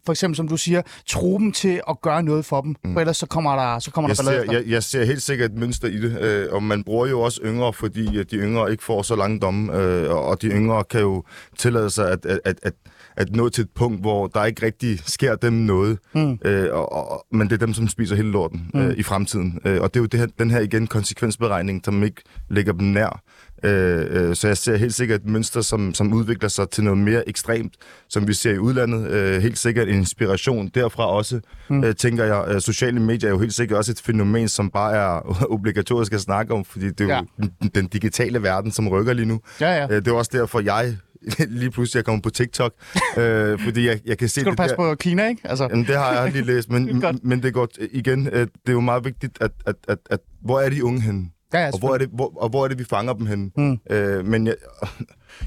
for eksempel, som du siger, tro dem til at gøre noget for dem, mm. for ellers så kommer der, så kommer Jeg der ballade ser, jeg, jeg ser helt sikkert et mønster i det, øh, og man bruger jo også yngre, fordi de yngre ikke får så lange domme, øh, og- og de yngre kan jo tillade sig at, at, at, at, at nå til et punkt, hvor der ikke rigtig sker dem noget, mm. øh, og, og, men det er dem, som spiser hele lorten øh, i fremtiden. Øh, og det er jo det her, den her igen konsekvensberegning, som ikke ligger dem nær. Øh, øh, så jeg ser helt sikkert et mønster, som, som udvikler sig til noget mere ekstremt, som vi ser i udlandet. Øh, helt sikkert en inspiration derfra også, mm. øh, tænker jeg. Øh, sociale medier er jo helt sikkert også et fænomen, som bare er *laughs* obligatorisk at snakke om, fordi det er jo Ja. den, den digitale verden, som rykker lige nu. Ja, ja. Øh, det er også derfor, jeg *laughs* lige pludselig er kommet på TikTok, *laughs* øh, fordi jeg, jeg kan se Skal du det passe der... på Kina, ikke? Altså, Jamen, det har jeg *laughs* lige læst, men, men det godt. Igen, øh, det er jo meget vigtigt, at, at, at, at hvor er de unge henne? ja, ja, og, hvor er det, hvor, og hvor er det, vi fanger dem hen? Mm. Øh, men jeg,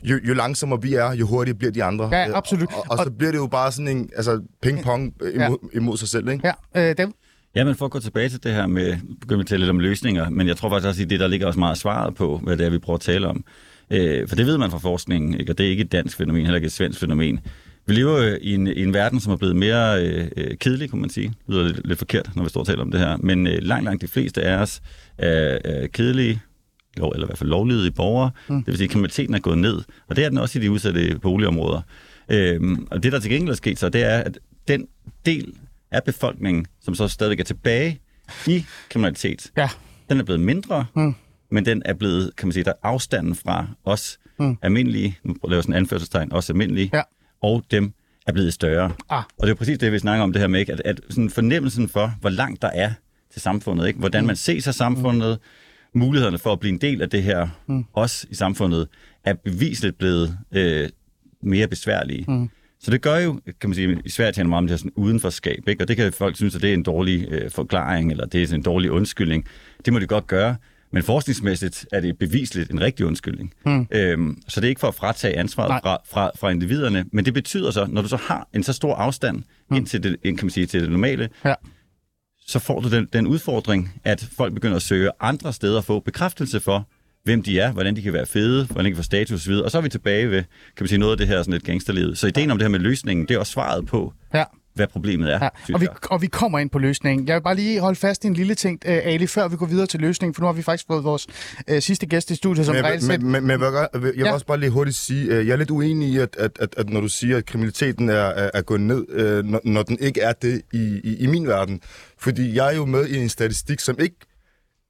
jo, jo langsommere vi er, jo hurtigere bliver de andre. Ja, absolut. Og, og, og så bliver det jo bare sådan en altså, ping-pong imod, ja. imod sig selv, ikke? ja. Øh, David? Ja, men for at gå tilbage til det her med, begynder vi at tale lidt om løsninger, men jeg tror faktisk også, at det der ligger også meget svaret på, hvad det er, vi prøver at tale om. Øh, for det ved man fra forskningen, ikke? og det er ikke et dansk fænomen, heller ikke et svensk fænomen. Vi lever øh, i en, i en verden, som er blevet mere øh, øh, kedelig, kunne man sige. Det lyder lidt, lidt forkert, når vi står og taler om det her. Men øh, langt, langt de fleste af os er, er kedelige, lov, eller i hvert fald lovlydige borgere. Mm. Det vil sige, at kriminaliteten er gået ned. Og det er den også i de udsatte boligområder. Øhm, og det, der til gengæld er sket så, det er, at den del af befolkningen, som så stadig er tilbage i kriminalitet, Ja. den er blevet mindre, mm. Men den er blevet, kan man sige, der er afstanden fra os mm. almindelige, nu laver jeg sådan en anførselstegn, os almindelige, Ja. og dem er blevet større. Ah. Og det er præcis det, vi snakker om det her med, ikke? At, at sådan fornemmelsen for, hvor langt der er til samfundet, ikke? hvordan man ser sig samfundet, mulighederne for at blive en del af det her, mm. også i samfundet, er bevisligt blevet øh, mere besværlige. Mm. Så det gør jo, kan man sige, i Sverige taler meget om det her sådan udenforskab, ikke? og det kan folk synes, at det er en dårlig øh, forklaring, eller det er sådan en dårlig undskyldning. Det må de godt gøre, men forskningsmæssigt er det bevisligt en rigtig undskyldning. Mm. Øhm, så det er ikke for at fratage ansvaret fra, fra, fra individerne, men det betyder så, når du så har en så stor afstand mm. ind til det, ind, kan man sige, til det normale, Ja. så får du den, den udfordring, at folk begynder at søge andre steder at få bekræftelse for, hvem de er, hvordan de kan være fede, hvordan de kan få status osv. Og så er vi tilbage ved, kan man sige, noget af det her sådan lidt gangsterlivet. Så ideen om det her med løsningen, det er også svaret på, Ja. Hvad problemet er, Ja, og, vi, og vi kommer ind på løsningen. Jeg vil bare lige holde fast i en lille ting, uh, Ali, før vi går videre til løsningen, for nu har vi faktisk fået vores uh, sidste gæst i studiet, som Men, men, men, men jeg vil, godt- jeg vil Ja. også bare lige hurtigt sige, at jeg er lidt uenig i, at, at, at, at når du siger, at kriminaliteten er, er, er gået ned, øh, når, når den ikke er det i, i, i min verden. Fordi jeg er jo med i en statistik, som ikke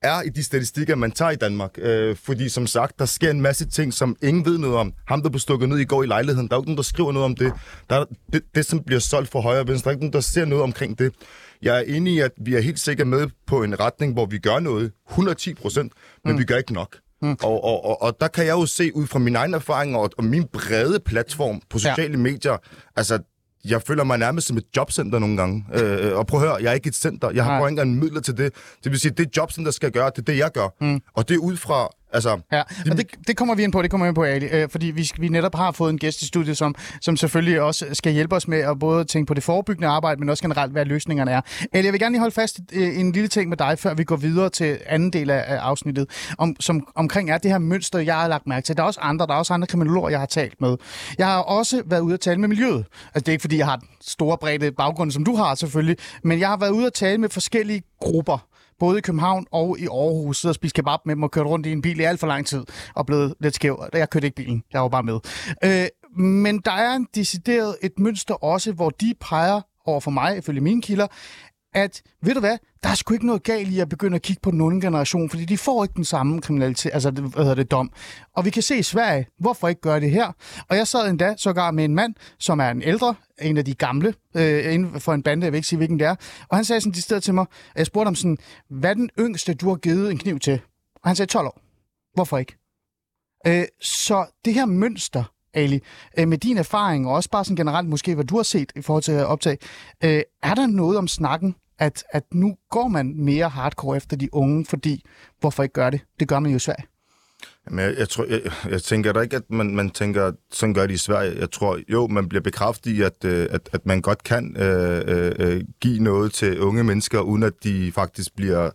er i de statistikker, man tager i Danmark. Øh, fordi som sagt, der sker en masse ting, som ingen ved noget om. Ham, der blev stukket ned i går i lejligheden, der er jo ikke nogen, der skriver noget om det. Der er det, det, som bliver solgt for højre og venstre, der er ikke nogen, der ser noget omkring det. Jeg er enig i, at vi er helt sikkert med på en retning, hvor vi gør noget, 110 procent, men mm. vi gør ikke nok. Mm. Og, og, og, og der kan jeg jo se ud fra mine egne erfaringer og, og min brede platform på sociale ja. medier, altså jeg føler mig nærmest som et jobcenter nogle gange. Øh, og prøv at høre, jeg er ikke et center. Jeg har ikke engang midler til det. Det vil sige, det jobcenter skal gøre, det er det, jeg gør. Mm. Og det er ud fra, altså... Ja, og det, det kommer vi ind på, det kommer vi ind på, Ali, øh, fordi vi, vi netop har fået en gæst i studiet, som, som selvfølgelig også skal hjælpe os med at både tænke på det forebyggende arbejde, men også generelt, hvad løsningerne er. Ali, jeg vil gerne lige holde fast i øh, en lille ting med dig, før vi går videre til anden del af, af afsnittet, om, som omkring er det her mønster, jeg har lagt mærke til. Der er også andre, der er også andre kriminologer, jeg har talt med. Jeg har også været ude at tale med miljøet. Altså, det er ikke, fordi jeg har den store bredde baggrund, som du har selvfølgelig, men jeg har været ude at tale med forskellige grupper både i København og i Aarhus, sidder og spiser kebab med dem og kørt rundt i en bil i alt for lang tid, og blevet lidt skæv. Jeg kørte ikke bilen, jeg var bare med. Øh, men der er en decideret et mønster også, hvor de peger over for mig, ifølge mine kilder, at, ved du hvad, der er sgu ikke noget galt i at begynde at kigge på den unge generation, fordi de får ikke den samme kriminalitet, altså det, hvad hedder det, dom. Og vi kan se i Sverige, hvorfor ikke gøre det her? Og jeg sad endda sågar med en mand, som er en ældre, en af de gamle, øh, inden for en bande, jeg vil ikke sige, hvilken det er. Og han sagde sådan de steder til mig, og jeg spurgte ham sådan, hvad er den yngste, du har givet en kniv til? Og han sagde 12 år. Hvorfor ikke? Øh, så det her mønster, Ali, øh, med din erfaring, og også bare sådan generelt måske, hvad du har set i forhold til at optage, øh, er der noget om snakken, at, at nu går man mere hardcore efter de unge, fordi hvorfor ikke gøre det? Det gør man jo i Sverige. Men jeg, jeg, tror, jeg, jeg tænker da ikke, at man, man tænker, at sådan gør de i Sverige. Jeg tror, jo, man bliver bekræftet i, at, øh, at, at man godt kan øh, øh, øh, give noget til unge mennesker, uden at de faktisk bliver...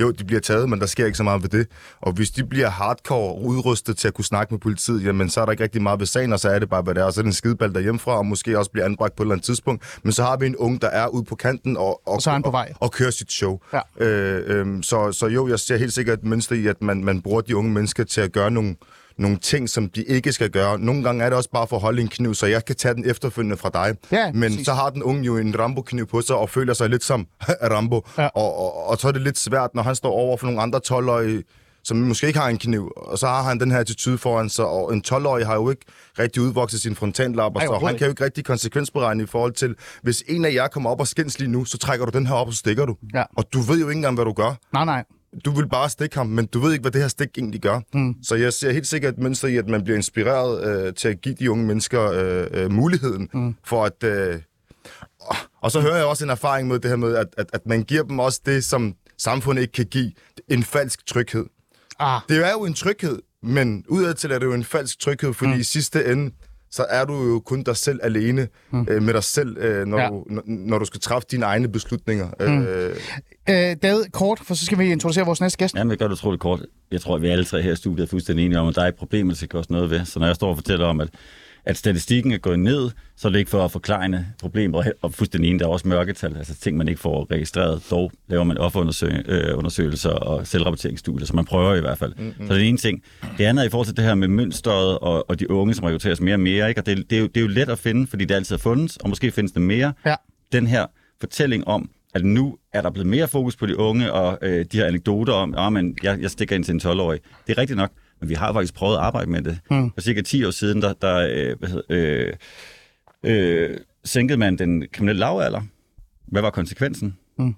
Jo, de bliver taget, men der sker ikke så meget ved det. Og hvis de bliver hardcore udrustet til at kunne snakke med politiet, jamen så er der ikke rigtig meget ved sagen, og så er det bare, hvad det er. Og så er det en skideball derhjemmefra, og måske også bliver anbragt på et eller andet tidspunkt. Men så har vi en ung, der er ude på kanten og, og, Og så er han på vej. og, og kører sit show. Ja. Øh, øh, så, så jo, jeg ser helt sikkert et mønster i, at man, man bruger de unge mennesker til at gøre nogle, nogle ting, som de ikke skal gøre. Nogle gange er det også bare for at holde en kniv, så jeg kan tage den efterfølgende fra dig. Ja, Men præcis. så har den unge jo en Rambo-kniv på sig og føler sig lidt som *laughs* Rambo. Ja. Og, og, og så er det lidt svært, når han står over for nogle andre 12-årige, som måske ikke har en kniv, og så har han den her attitude foran sig, og en 12-årig har jo ikke rigtig udvokset sin frontallapper, så han kan jo ikke rigtig konsekvensberegne i forhold til, hvis en af jer kommer op og skændes lige nu, så trækker du den her op, og så stikker du. Ja. Og du ved jo ikke engang, hvad du gør Nej, nej. Du vil bare stikke ham, men du ved ikke, hvad det her stik egentlig gør. Mm. Så jeg ser helt sikkert et mønster i, at man bliver inspireret øh, til at give de unge mennesker øh, øh, muligheden mm. for at... Øh, og så hører jeg også en erfaring med det her med, at, at, at man giver dem også det, som samfundet ikke kan give. En falsk tryghed. Ah, Det er jo en tryghed, men udadtil er det jo en falsk tryghed, fordi mm. i sidste ende, så er du jo kun dig selv alene mm. øh, med dig selv, øh, når, ja. du, når, når du skal træffe dine egne beslutninger. Mm. Øh, øh, David, kort, for så skal vi introducere vores næste gæst. Jamen, jeg gør det utroligt kort. Jeg tror, at vi alle tre her i studiet er fuldstændig enige om, at der er et problem, der skal gøres noget ved. Så når jeg står og fortæller om, at, at statistikken er gået ned, så er det ikke for at forklare problemer, og, fuldstændig enig, der er også mørketal, altså ting, man ikke får registreret. Dog laver man offerundersøgelser øh, undersøgelser og selvrapporteringsstudier, så man prøver i hvert fald. Mm-hmm. Så det er ene ting. Det andet er i forhold til det her med mønstret og, og de unge, som rekrutteres mere og mere. Ikke? Og det, det, er jo, det er jo let at finde, fordi det altid har fundet, og måske findes det mere. Ja. Den her fortælling om, at nu er der blevet mere fokus på de unge, og øh, de her anekdoter om, at men jeg, jeg stikker ind til en 12-årig. Det er rigtigt nok, men vi har faktisk prøvet at arbejde med det. Mm. For cirka 10 år siden, der, der øh, hvad hedder, øh, øh, sænkede man den kriminelle lavalder. Hvad var konsekvensen? Mm.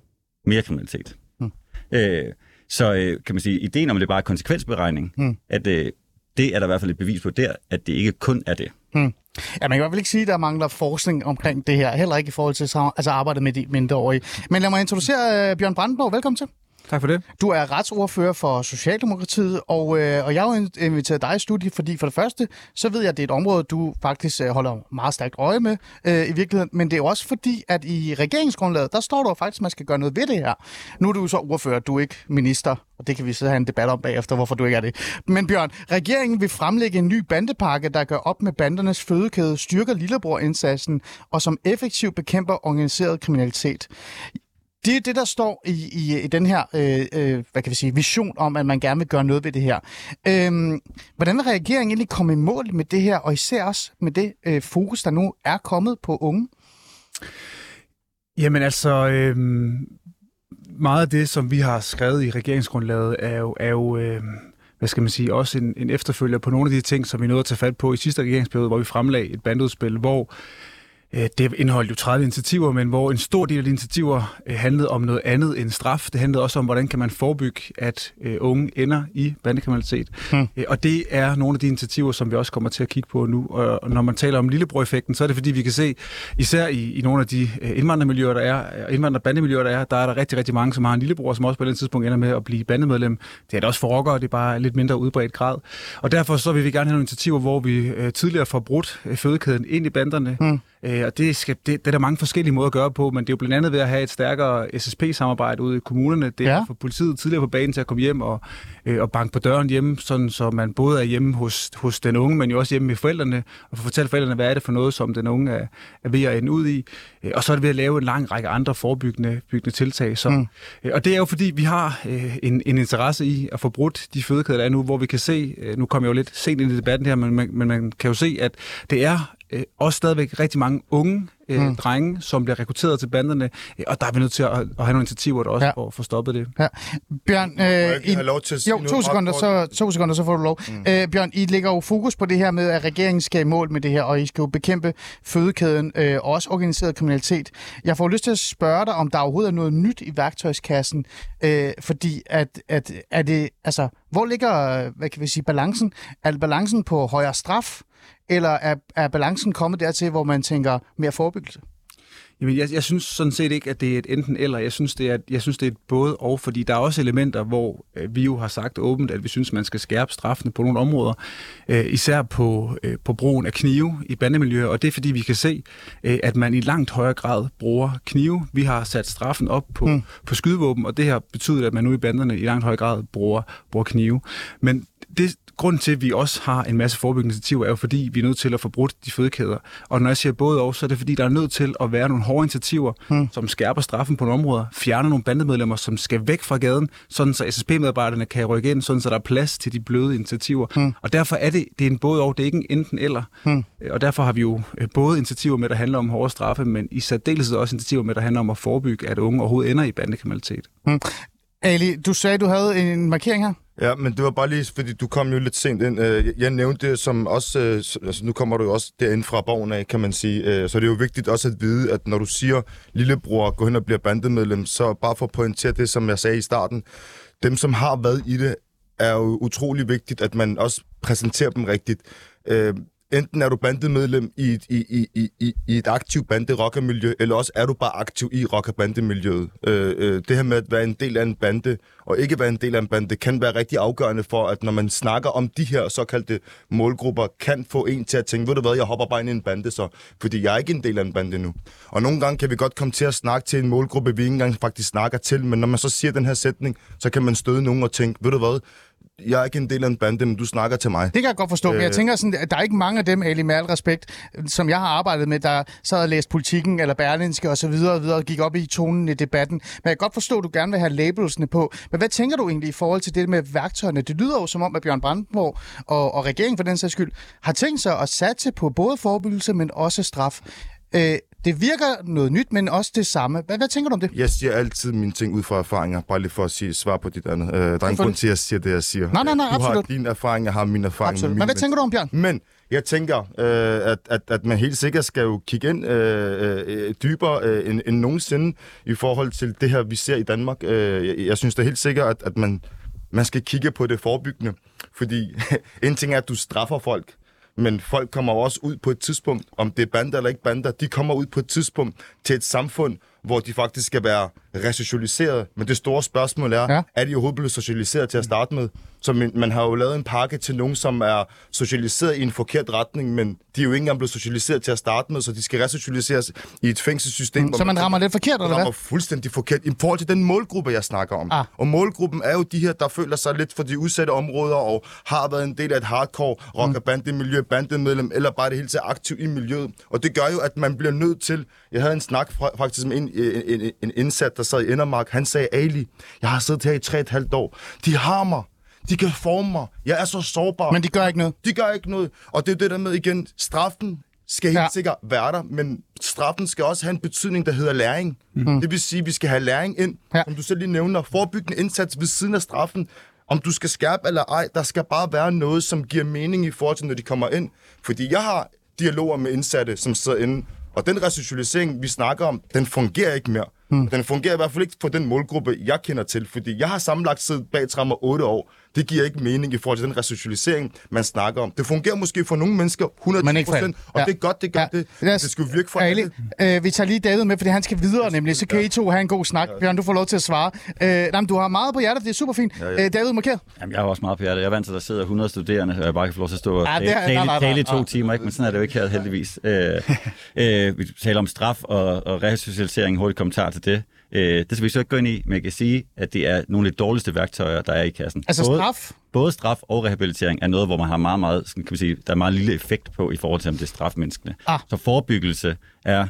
Mere kriminalitet. Mm. Øh, så øh, kan man sige, ideen om, det bare er konsekvensberegning, mm. at øh, det er der i hvert fald et bevis på der, at det ikke kun er det. Hmm. Ja, man kan i hvert fald ikke sige, at der mangler forskning omkring det her. Heller ikke i forhold til altså arbejdet med de mindreårige. Men lad mig introducere uh, Bjørn Brandenborg. Velkommen til. Tak for det. Du er retsordfører for Socialdemokratiet, og, øh, og jeg har inviteret dig i studiet, fordi for det første, så ved jeg, at det er et område, du faktisk øh, holder meget stærkt øje med øh, i virkeligheden, men det er også fordi, at i regeringsgrundlaget, der står der faktisk, at man skal gøre noget ved det her. Nu er du så ordfører, du er ikke minister, og det kan vi så have en debat om bagefter, hvorfor du ikke er det. Men Bjørn, regeringen vil fremlægge en ny bandepakke, der gør op med bandernes fødekæde, styrker lillebrorindsatsen og som effektivt bekæmper organiseret kriminalitet. Det er det, der står i, i, i den her øh, øh, hvad kan vi sige, vision om, at man gerne vil gøre noget ved det her. Øhm, hvordan vil regeringen egentlig komme i mål med det her, og især også med det øh, fokus, der nu er kommet på unge? Jamen altså, øh, meget af det, som vi har skrevet i regeringsgrundlaget, er jo, er jo øh, hvad skal man sige, også en, en efterfølger på nogle af de ting, som vi nåede at tage fat på i sidste regeringsperiode, hvor vi fremlagde et bandudspil, hvor Øh, det indeholdt jo 30 initiativer, men hvor en stor del af de initiativer øh, handlede om noget andet end straf. Det handlede også om, hvordan kan man forebygge, at øh, unge ender i bandekriminalitet. Hmm. Og det er nogle af de initiativer, som vi også kommer til at kigge på nu. Og når man taler om lillebror-effekten, så er det fordi, vi kan se, især i, i nogle af de indvandrermiljøer, der er, indvandrerbandemiljøer, der er, der er der rigtig, rigtig mange, som har en lillebror, som også på den tidspunkt ender med at blive bandemedlem. Det er det også for rockere, det er bare lidt mindre udbredt grad. Og derfor så vil vi gerne have nogle initiativer, hvor vi tidligere får brudt fødekæden ind i banderne, hmm Øh, og det, skal, det, det er der mange forskellige måder at gøre på, men det er jo blandt andet ved at have et stærkere SSP-samarbejde ude i kommunerne. Det er ja. for politiet tidligere på banen til at komme hjem og, øh, og banke på døren hjemme, sådan så man både er hjemme hos, hos den unge, men jo også hjemme med forældrene, og få fortælle forældrene, hvad er det for noget, som den unge er, er ved at ende ud i. Øh, og så er det ved at lave en lang række andre forebyggende byggende tiltag. Så, mm. øh, og det er jo fordi, vi har øh, en, en interesse i at få brudt de fødekæder, der er nu, hvor vi kan se, øh, nu kommer jeg jo lidt sent ind i debatten her, men, men man kan jo se, at det er øh, også stadigvæk rigtig mange unge øh, mm. drenge, som bliver rekrutteret til banderne, øh, og der er vi nødt til at, at have nogle initiativer, der også ja. får, får stoppet det. Ja. Bjørn, øh, jeg I, lov til at jo, to sekunder, så, to sekunder, så får du lov. Mm. Øh, Bjørn, I lægger jo fokus på det her med, at regeringen skal i mål med det her, og I skal jo bekæmpe fødekæden, øh, og også organiseret kriminalitet. Jeg får lyst til at spørge dig, om der overhovedet er noget nyt i værktøjskassen, øh, fordi at, at er det, altså, hvor ligger, hvad kan vi sige, balancen? Er balancen på højere straf, eller er, er balancen kommet dertil, hvor man tænker mere forebyggelse? Jamen, jeg, jeg synes sådan set ikke, at det er et enten eller. Jeg synes, det er, jeg synes, det er et både og, fordi der er også elementer, hvor øh, vi jo har sagt åbent, at vi synes, man skal skærpe straffene på nogle områder, øh, især på, øh, på brugen af knive i bandemiljøer, og det er fordi, vi kan se, øh, at man i langt højere grad bruger knive. Vi har sat straffen op på, mm. på skydevåben, og det har betydet, at man nu i banderne i langt højere grad bruger, bruger knive. Men det, grund til, at vi også har en masse forebyggende initiativer, er jo fordi, vi er nødt til at få brudt de fødekæder. Og når jeg siger både og, så er det fordi, der er nødt til at være nogle hårde initiativer, hmm. som skærper straffen på nogle områder, fjerner nogle bandemedlemmer, som skal væk fra gaden, sådan så SSP-medarbejderne kan rykke ind, sådan så der er plads til de bløde initiativer. Hmm. Og derfor er det, det er en både og, det er ikke en enten eller. Hmm. Og derfor har vi jo øh, både initiativer med, der handler om hårde straffe, men i særdeleshed også initiativer med, der handler om at forebygge, at unge overhovedet ender i bandekriminalitet. Hmm. Ali, du sagde, du havde en markering her? Ja, men det var bare lige, fordi du kom jo lidt sent ind. Øh, jeg nævnte det som også, øh, altså nu kommer du jo også derinde fra borgen af, kan man sige. Øh, så det er jo vigtigt også at vide, at når du siger, lillebror, gå hen og bliver bandemedlem, så bare for at pointere det, som jeg sagde i starten. Dem, som har været i det, er jo utrolig vigtigt, at man også præsenterer dem rigtigt enten er du bandemedlem i et, i, i, i, i et aktivt bande-rockermiljø, eller også er du bare aktiv i rockerbandemiljøet. Øh, øh, det her med at være en del af en bande, og ikke være en del af en bande, kan være rigtig afgørende for, at når man snakker om de her såkaldte målgrupper, kan få en til at tænke, ved du hvad, jeg hopper bare ind i en bande så, fordi jeg er ikke en del af en bande nu. Og nogle gange kan vi godt komme til at snakke til en målgruppe, vi ikke engang faktisk snakker til, men når man så siger den her sætning, så kan man støde nogen og tænke, ved du hvad, jeg er ikke en del af en bande, men du snakker til mig. Det kan jeg godt forstå, øh... men jeg øh. tænker sådan, at der er ikke mange af dem, Ali, med al respekt, som jeg har arbejdet med, der så har læst politikken eller Berlinske og så videre og videre, og gik op i tonen i debatten. Men jeg kan godt forstå, at du gerne vil have labelsene på. Men hvad tænker du egentlig i forhold til det med værktøjerne? Det lyder jo som om, at Bjørn Brandenborg og, og regeringen for den sags skyld har tænkt sig at satse på både forebyggelse, men også straf. Øh, det virker noget nyt, men også det samme. Hvad, hvad tænker du om det? Jeg siger altid mine ting ud fra erfaringer, bare lige for at sige, svar på dit andet. Øh, der er en grund til, at jeg siger det, jeg siger. Nej, nej, nej, du absolut. har din erfaring, jeg har min erfaring. Absolut. Men hvad tænker du om, Bjørn? Men jeg tænker, øh, at, at, at man helt sikkert skal jo kigge ind øh, øh, dybere øh, end, end nogensinde i forhold til det her, vi ser i Danmark. Øh, jeg, jeg synes er helt sikkert, at, at man, man skal kigge på det forebyggende. Fordi *laughs* en ting er, at du straffer folk, men folk kommer også ud på et tidspunkt, om det er bander eller ikke bander, de kommer ud på et tidspunkt til et samfund, hvor de faktisk skal være resocialiseret. Men det store spørgsmål er, Ja. er de overhovedet blevet socialiseret til at starte med? Så man, man har jo lavet en pakke til nogen, som er socialiseret i en forkert retning, men de er jo ikke engang blevet socialiseret til at starte med, så de skal resocialiseres i et fængselssystem. hvor Så man rammer lidt forkert, man eller hvad? rammer fuldstændig forkert i forhold til den målgruppe, jeg snakker om. Ah. Og målgruppen er jo de her, der føler sig lidt for de udsatte områder og har været en del af et hardcore rock- og bandemiljø, bandemedlem, eller bare det hele taget aktiv i miljøet. Og det gør jo, at man bliver nødt til... Jeg havde en snak fra, faktisk med en, en, en, en indsat, der sad i Indermark. Han sagde, Ali, jeg har siddet her i tre et halvt år. De har mig. De kan forme mig. Jeg er så sårbar. Men de gør ikke noget. De gør ikke noget. Og det er det der med igen, straffen skal helt Ja. sikkert være der, men straffen skal også have en betydning, der hedder læring. Mm. Det vil sige, at vi skal have læring ind, ja. som du selv lige nævner, forebyggende indsats ved siden af straffen. Om du skal skærpe eller ej, der skal bare være noget, som giver mening i forhold til, når de kommer ind. Fordi jeg har dialoger med indsatte, som sidder inde, og den resocialisering, vi snakker om, den fungerer ikke mere. Hmm. Den fungerer i hvert fald ikke på den målgruppe, jeg kender til, fordi jeg har sammenlagt siddet bag trammer 8 år. Det giver ikke mening i forhold til den resocialisering, man snakker om. Det fungerer måske for nogle mennesker 110 Men ikke for alle. procent, og Ja. det er godt, det gør Ja. det. Lad os- Det skal jo virke for alle. øh, vi tager lige David med, fordi han skal videre nemlig, så kan I to have en god snak. Bjørn, du får lov til at svare. Øh, nej, men du har meget på hjertet, det er super fint. Øh, David, marker. Jamen, jeg har også meget på hjertet. Jeg er vant til, at der sidder 100 studerende, og jeg bare kan få lov til at stå og Ja, tale, i to timer, ikke? men sådan er det jo ikke her heldigvis. Øh, *laughs* øh, vi taler om straf og, og resocialisering. Hurtigt kommentar til det. Øh, det skal vi så ikke gå ind i, men jeg kan sige, at det er nogle af de dårligste værktøjer, der er i kassen. Altså både, straf? Både straf og rehabilitering er noget, hvor man har meget, meget, kan vi sige, der er meget lille effekt på i forhold til, om det er strafmenneskene. Ah. Så forebyggelse er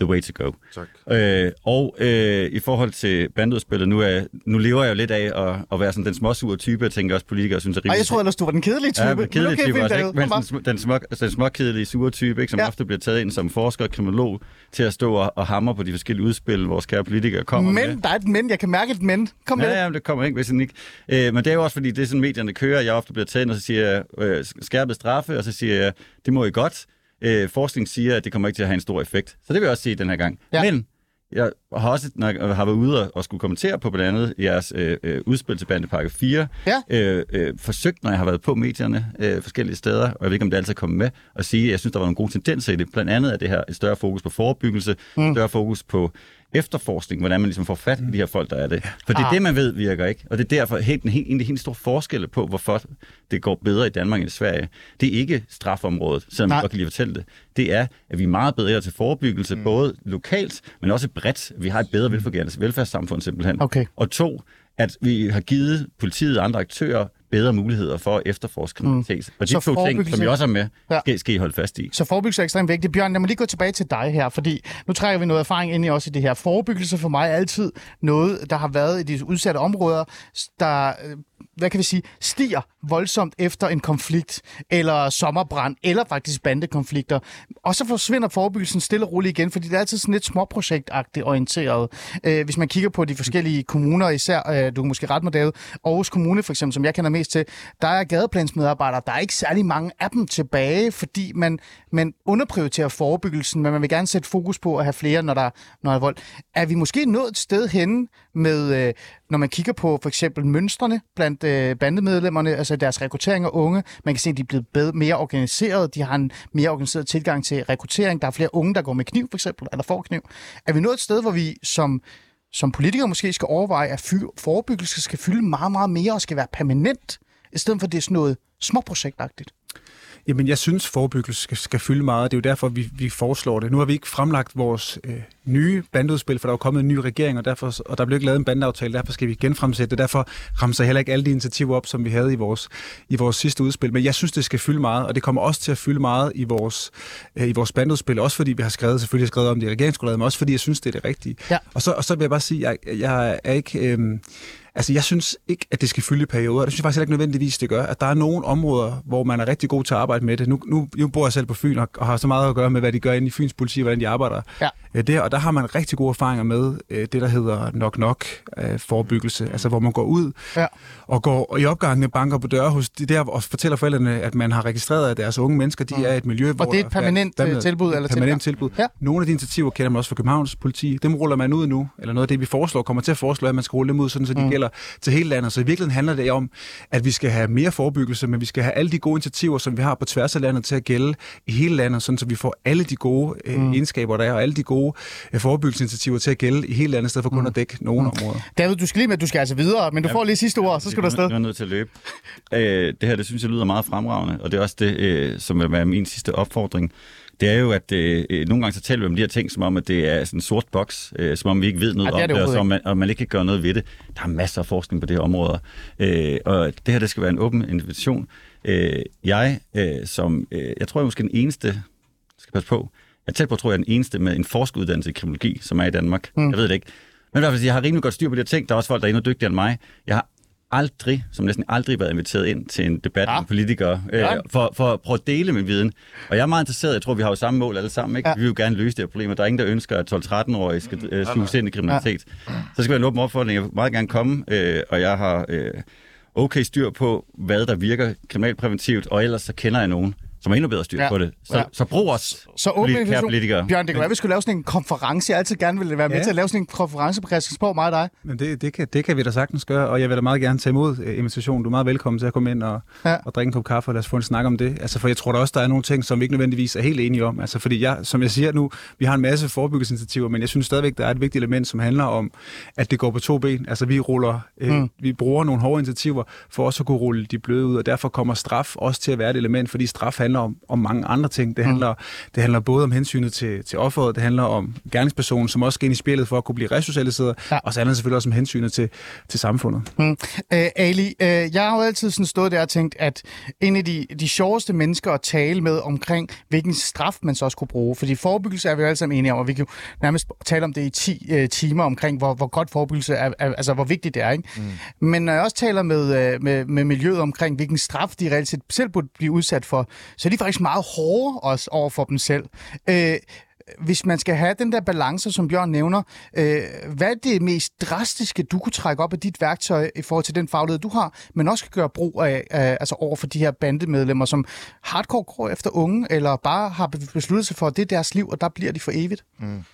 the way to go. Tak. Øh, og øh, i forhold til bandudspillet, nu, er, nu lever jeg jo lidt af at, at være sådan den småsure type, jeg tænker også politikere synes er Ej, rimelig... jeg troede ellers, du var den kedelige type. Ja, men kedelig okay, type også, ikke? Men den, sm- den, små, den småkedelige, sure type, ikke? som Ja. ofte bliver taget ind som forsker og kriminolog til at stå og, og hamre på de forskellige udspil, vores kære politikere kommer med. Men, der er et men. Jeg kan mærke et men. Kom med Ja, det. ja, men det kommer ikke, hvis ikke. Øh, men det er jo også, fordi det er sådan, medierne kører. Jeg ofte bliver taget ind, og så siger jeg, øh, skærpet straffe, og så siger jeg, det må I godt. Øh, forskning siger, at det kommer ikke til at have en stor effekt. Så det vil jeg også sige den her gang. Ja. Men jeg har også når jeg har været ude og- og skulle kommentere på blandt andet jeres øh, øh, udspil til bandepakke 4. Ja. Øh, øh, forsøgt, når jeg har været på medierne øh, forskellige steder, og jeg ved ikke, om det altid er kommet med, at sige, at jeg synes, der var nogle gode tendenser i det. Blandt andet er det her et større fokus på forebyggelse, mm. større fokus på efterforskning, hvordan man ligesom får fat i de her folk, der er det. For det er Ah. det, man ved virker ikke. Og det er derfor helt, en, helt, en de helt store forskelle på, hvorfor det går bedre i Danmark end i Sverige. Det er ikke strafområdet, selvom Nej. jeg godt kan lide at fortælle det. Det er, at vi er meget bedre til forebyggelse, mm. både lokalt, men også bredt. Vi har et bedre velfungerende velfærdssamfund simpelthen. Okay. Og to, at vi har givet politiet og andre aktører bedre muligheder for at efterforske kriminalitet. Og de Så to ting, som vi også er med, Ja. skal, skal I holde fast i. Så forebyggelse er ekstremt vigtigt. Bjørn, lad mig lige gå tilbage til dig her, fordi nu trækker vi noget erfaring ind i også i det her. Forebyggelse for mig er altid noget, der har været i de udsatte områder, der, øh, hvad kan vi sige, stiger voldsomt efter en konflikt, eller sommerbrand, eller faktisk bandekonflikter. Og så forsvinder forebyggelsen stille og roligt igen, fordi det er altid sådan lidt småprojektagtigt orienteret. Øh, hvis man kigger på de forskellige kommuner, især, øh, du kan måske ret mig, David, Aarhus Kommune for eksempel, som jeg kender mest til, der er gadeplansmedarbejdere, der er ikke særlig mange af dem tilbage, fordi man, man underprioriterer forebyggelsen, men man vil gerne sætte fokus på at have flere, når der, når der er vold. Er vi måske nået et sted hen med, øh, når man kigger på for eksempel mønstrene blandt øh, bandemedlemmerne, altså deres rekruttering af unge, man kan se, at de er blevet bedre, mere organiseret, de har en mere organiseret tilgang til rekruttering, der er flere unge, der går med kniv for eksempel, eller får kniv. Er vi nået et sted, hvor vi som som politikere måske skal overveje, at fy- forebyggelse skal fylde meget, meget mere og skal være permanent, i stedet for at det er sådan noget småprojektagtigt. Jamen, jeg synes, forebyggelse skal, skal fylde meget. Det er jo derfor, vi, vi foreslår det. Nu har vi ikke fremlagt vores øh, nye bandeudspil, for der er jo kommet en ny regering, og, derfor, og der blev ikke lavet en bandeaftale, derfor skal vi genfremsætte det. Derfor ramser heller ikke alle de initiativer op, som vi havde i vores, i vores sidste udspil. Men jeg synes, det skal fylde meget, og det kommer også til at fylde meget i vores, øh, i vores bandeudspil. Også fordi vi har skrevet, selvfølgelig har skrevet om det i regeringsgrundlaget, men også fordi jeg synes, det er det rigtige. Ja. Og, så, og så vil jeg bare sige, jeg, jeg er ikke... Øh, Altså, jeg synes ikke, at det skal fylde perioder. Det synes jeg faktisk heller ikke nødvendigvis, det gør. At der er nogle områder, hvor man er rigtig god til at arbejde med det. Nu, nu, nu bor jeg selv på Fyn og, og har så meget at gøre med, hvad de gør inde i Fyns politi, og hvordan de arbejder Ja øh, der. Og der har man rigtig gode erfaringer med øh, det, der hedder nok-nok øh, forebyggelse. Altså, hvor man går ud Ja. og går i opgangene banker på døre hos de der og fortæller forældrene, at man har registreret, at deres unge mennesker, de er i et miljø, hvor... Mm. det er et der- permanent, der- øh, tilbud eller permanent tilbud. Ja. Nogle af de initiativer kender man også fra Københavns politi. Dem ruller man ud nu, eller noget af det, vi foreslår, kommer til at foreslå, at man skal rulle dem ud, sådan, så de mm. gælder til hele landet. Så i virkeligheden handler det om, at vi skal have mere forebyggelse, men vi skal have alle de gode initiativer, som vi har på tværs af landet, til at gælde i hele landet, sådan, så vi får alle de gode øh, mm. egenskaber, der er, og alle de gode bruge øh, forebyggelsesinitiativer til at gælde i helt andet sted for kun at dække nogle områder. David, du skal lige med, du skal altså videre, men du får lige sidste ord, så skal du afsted. Jeg er nødt til at løbe. Øh, det her, det synes jeg lyder meget fremragende, og det er også det, øh, som vil være min sidste opfordring. Det er jo, at øh, nogle gange så taler vi om de her ting, som om, at det er sådan en sort boks, øh, som om vi ikke ved noget Ej, det er om det det, og, så man, og man ikke kan gøre noget ved det. Der er masser af forskning på det her område, øh, og det her, det skal være en åben invitation. Øh, jeg, øh, som, øh, jeg tror, jeg er måske den eneste, skal passe på, jeg er tæt på, tror jeg, er den eneste med en forskeruddannelse i kriminologi, som er i Danmark. Mm. Jeg ved det ikke. Men i hvert fald, jeg har rimelig godt styr på de her ting. Der er også folk, der er endnu dygtigere end mig. Jeg har aldrig, som næsten aldrig været inviteret ind til en debat Ja. med politikere, øh, Ja. for, for at prøve at dele min viden. Og jeg er meget interesseret, jeg tror, vi har jo samme mål alle sammen, ikke? Ja. Ja. Vi vil jo gerne løse det her problem, og der er ingen, der ønsker, at 12-13-årige skal øh, suges ind i kriminalitet. Så skal være en åben opfordring. Jeg vil meget gerne komme, øh, og jeg har øh, okay styr på, hvad der virker kriminalpræventivt, og ellers så kender jeg nogen, som har endnu bedre styr Ja. på det. Så, Ja. så brug os, Så åben kære politikere. Bjørn, det kunne være, vi skulle lave sådan en konference. Jeg altid gerne ville være med Ja. til at lave sådan en konference på Christiansborg, mig og dig. Men det, det, kan, det kan vi da sagtens gøre, og jeg vil da meget gerne tage imod øh, invitationen. Du er meget velkommen til at komme ind og, Ja. og drikke en kop kaffe, og lad os få en snak om det. Altså, for jeg tror da også, der er nogle ting, som vi ikke nødvendigvis er helt enige om. Altså, fordi jeg, som jeg siger nu, vi har en masse forebyggelsesinitiativer, men jeg synes stadigvæk, der er et vigtigt element, som handler om, at det går på to ben. Altså, vi ruller, øh, mm. vi bruger nogle hårde initiativer for også at kunne rulle de bløde ud, og derfor kommer straf også til at være et element, fordi straf handler om, om mange andre ting. Det handler, mm. det handler både om hensynet til, til offeret, det handler om gerningspersonen, som også skal ind i spillet for at kunne blive resocialiseret, ja. og så handler det selvfølgelig også om hensynet til, til samfundet. Mm. Øh, Ali, øh, jeg har jo altid sådan stået der og tænkt, at en af de, de sjoveste mennesker at tale med omkring, hvilken straf man så også kunne bruge. Fordi forebyggelse er vi jo alle sammen enige om, og vi kan jo nærmest tale om det i 10 øh, timer omkring, hvor, hvor godt forebyggelse er, er, altså hvor vigtigt det er. Ikke? Mm. Men når jeg også taler med, øh, med, med miljøet omkring, hvilken straf de reelt set selv burde blive udsat for, så er de faktisk meget hårde også over for dem selv. Øh, hvis man skal have den der balance, som Bjørn nævner, øh, hvad er det mest drastiske, du kunne trække op af dit værktøj i forhold til den faglighed, du har, men også kan gøre brug af, af altså over for de her bandemedlemmer, som hardcore går efter unge, eller bare har besluttet sig for, at det er deres liv, og der bliver de for evigt? Mm.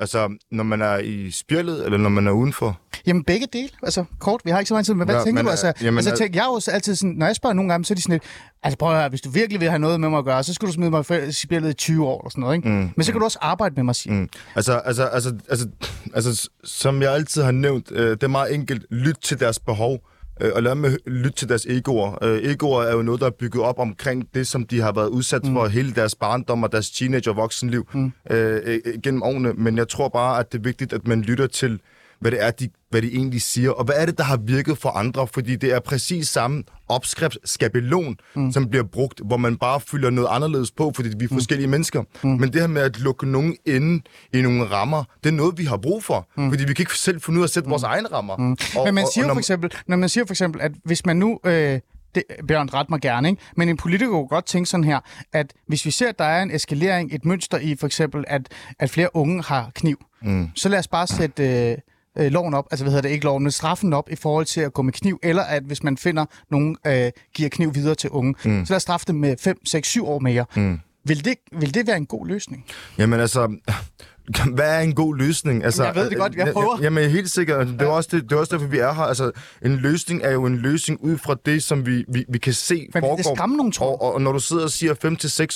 Altså, når man er i spjældet, eller når man er udenfor? Jamen begge dele. Altså kort, vi har ikke så meget tid, men hvad Ja, tænker men, du? Altså, jamen, altså øh, tænk, jeg er jo så altid sådan, når jeg spørger nogle gange, så er de sådan lidt, altså prøv at høre, hvis du virkelig vil have noget med mig at gøre, så skal du smide mig i spillet i 20 år, og sådan noget, ikke? Mm, men så kan du også arbejde med mig, sige. Mm. Altså, altså, altså, altså, altså, som jeg altid har nævnt, øh, det er meget enkelt. Lyt til deres behov, øh, og lad med at lytte til deres egoer. Øh, egoer er jo noget, der er bygget op omkring det, som de har været udsat mm. for hele deres barndom og deres teenage- og voksenliv mm. øh, øh, gennem årene. Men jeg tror bare, at det er vigtigt, at man lytter til, hvad det er, de, hvad de egentlig siger, og hvad er det, der har virket for andre, fordi det er præcis samme opskriftsskabelon, mm. som bliver brugt, hvor man bare fylder noget anderledes på, fordi vi er forskellige mennesker. Mm. Men det her med at lukke nogen inde i nogle rammer, det er noget, vi har brug for, mm. fordi vi kan ikke selv finde ud af at sætte mm. vores egne rammer. Mm. Og, Men man og- siger og når- for eksempel, når man siger for eksempel, at hvis man nu... Øh, det, Bjørn, ret mig gerne, ikke? Men en politiker kunne godt tænke sådan her, at hvis vi ser, at der er en eskalering, et mønster i for eksempel, at, at flere unge har kniv, mm. så lad os bare sætte øh, øh, loven op, altså hvad hedder det, ikke loven, men straffen op i forhold til at gå med kniv, eller at hvis man finder nogen, øh, giver kniv videre til unge, mm. så lad os straffe dem med 5, 6, 7 år mere. Mm. Vil, det, vil det være en god løsning? Jamen altså, *laughs* hvad er en god løsning? Altså, Jeg ved det godt, jeg prøver. Jamen helt sikkert, det er, også det, det er også derfor, vi er her. Altså, en løsning er jo en løsning ud fra det, som vi, vi, vi kan se det foregår. skræmme nogen, tror og, og, og når du sidder og siger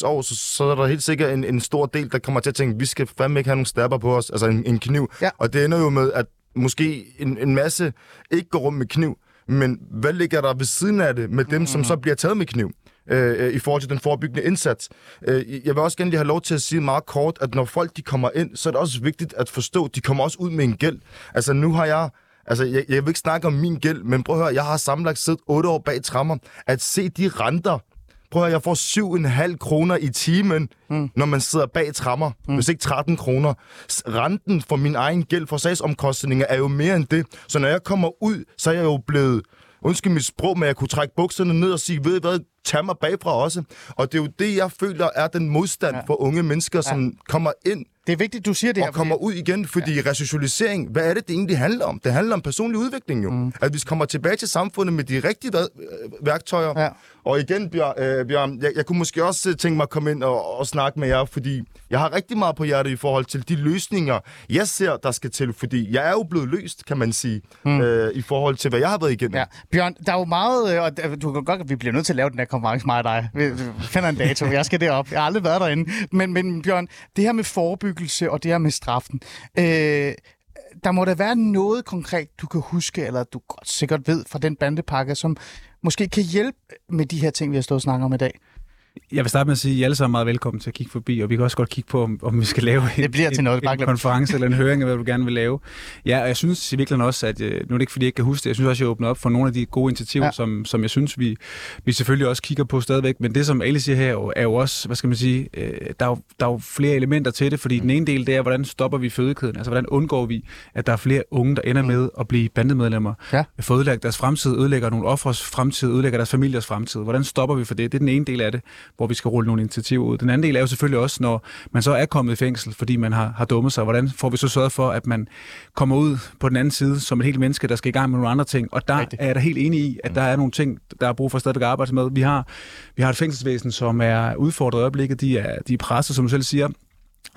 5-6 år, så, så er der helt sikkert en, en stor del, der kommer til at tænke, vi skal fandme ikke have nogen stabber på os, altså en, en kniv. Ja. Og det ender jo med, at måske en, en masse ikke går rundt med kniv, men hvad ligger der ved siden af det med dem, som så bliver taget med kniv? øh, øh, i forhold til den forebyggende indsats. Øh, jeg vil også gerne lige have lov til at sige meget kort, at når folk de kommer ind, så er det også vigtigt at forstå, at de kommer også ud med en gæld. Altså nu har jeg Altså, jeg, jeg vil ikke snakke om min gæld, men prøv at høre, jeg har sammenlagt siddet 8 år bag trammer. At se de renter, prøv at høre, jeg får 7,5 kroner i timen, mm. når man sidder bag trammer, mm. hvis ikke 13 kroner. Renten for min egen gæld for sagsomkostninger er jo mere end det. Så når jeg kommer ud, så er jeg jo blevet undskyld mit sprog, men jeg kunne trække bukserne ned og sige, ved I hvad, tag mig bagfra også. Og det er jo det, jeg føler er den modstand ja. for unge mennesker, som kommer ind Det er vigtigt, du siger det her. og kommer ud igen, fordi ja. resocialisering, hvad er det, det egentlig handler om? Det handler om personlig udvikling jo. Mm. At vi kommer tilbage til samfundet med de rigtige øh, værktøjer. Ja. Og igen, Bjørn, øh, Bjørn jeg, jeg kunne måske også øh, tænke mig at komme ind og, og snakke med jer, fordi jeg har rigtig meget på hjertet i forhold til de løsninger, jeg ser, der skal til. Fordi jeg er jo blevet løst, kan man sige, mm. øh, i forhold til, hvad jeg har været igennem. Ja. Bjørn, der er jo meget, og du kan godt, at vi bliver nødt til at lave den her konference, mig og dig. Vi finder en dato, jeg skal derop. Jeg har aldrig været derinde. Men, men Bjørn, det her med forebyggelse, forebyggelse og det her med straffen. Øh, der må da være noget konkret, du kan huske, eller du godt sikkert ved fra den bandepakke, som måske kan hjælpe med de her ting, vi har stået og snakket om i dag. Jeg vil starte med at sige, at I alle sammen er meget velkommen til at kigge forbi, og vi kan også godt kigge på, om, om vi skal lave en, Det bliver til noget, en, en konference eller en høring af, hvad du gerne vil lave. Ja, og jeg synes i virkeligheden også, at øh, nu er det ikke, fordi jeg ikke kan huske det, jeg synes også, at jeg åbner op for nogle af de gode initiativer, Ja. som, som jeg synes, vi, vi selvfølgelig også kigger på stadigvæk. Men det, som alle siger her, er jo- er jo også, hvad skal man sige, øh, der, er jo, der er jo flere elementer til det, fordi den ene del, det er, hvordan stopper vi fødekæden? Altså, hvordan undgår vi, at der er flere unge, der ender med at blive bandemedlemmer? Ja. Ødelagt deres fremtid, ødelægger nogle offres fremtid, ødelægger deres familiers fremtid. Hvordan stopper vi for det? Det er den ene del af det, hvor vi skal rulle nogle initiativer ud. Den anden del er jo selvfølgelig også, når man så er kommet i fængsel, fordi man har, har dummet sig. Hvordan får vi så sørget for, at man kommer ud på den anden side som et helt menneske, der skal i gang med nogle andre ting? Og der Rigtigt. er jeg da helt enig i, at der er nogle ting, der er brug for stadigvæk at arbejde med. Vi har, vi har et fængselsvæsen, som er udfordret i øjeblikket. De er, de er presset, som du selv siger.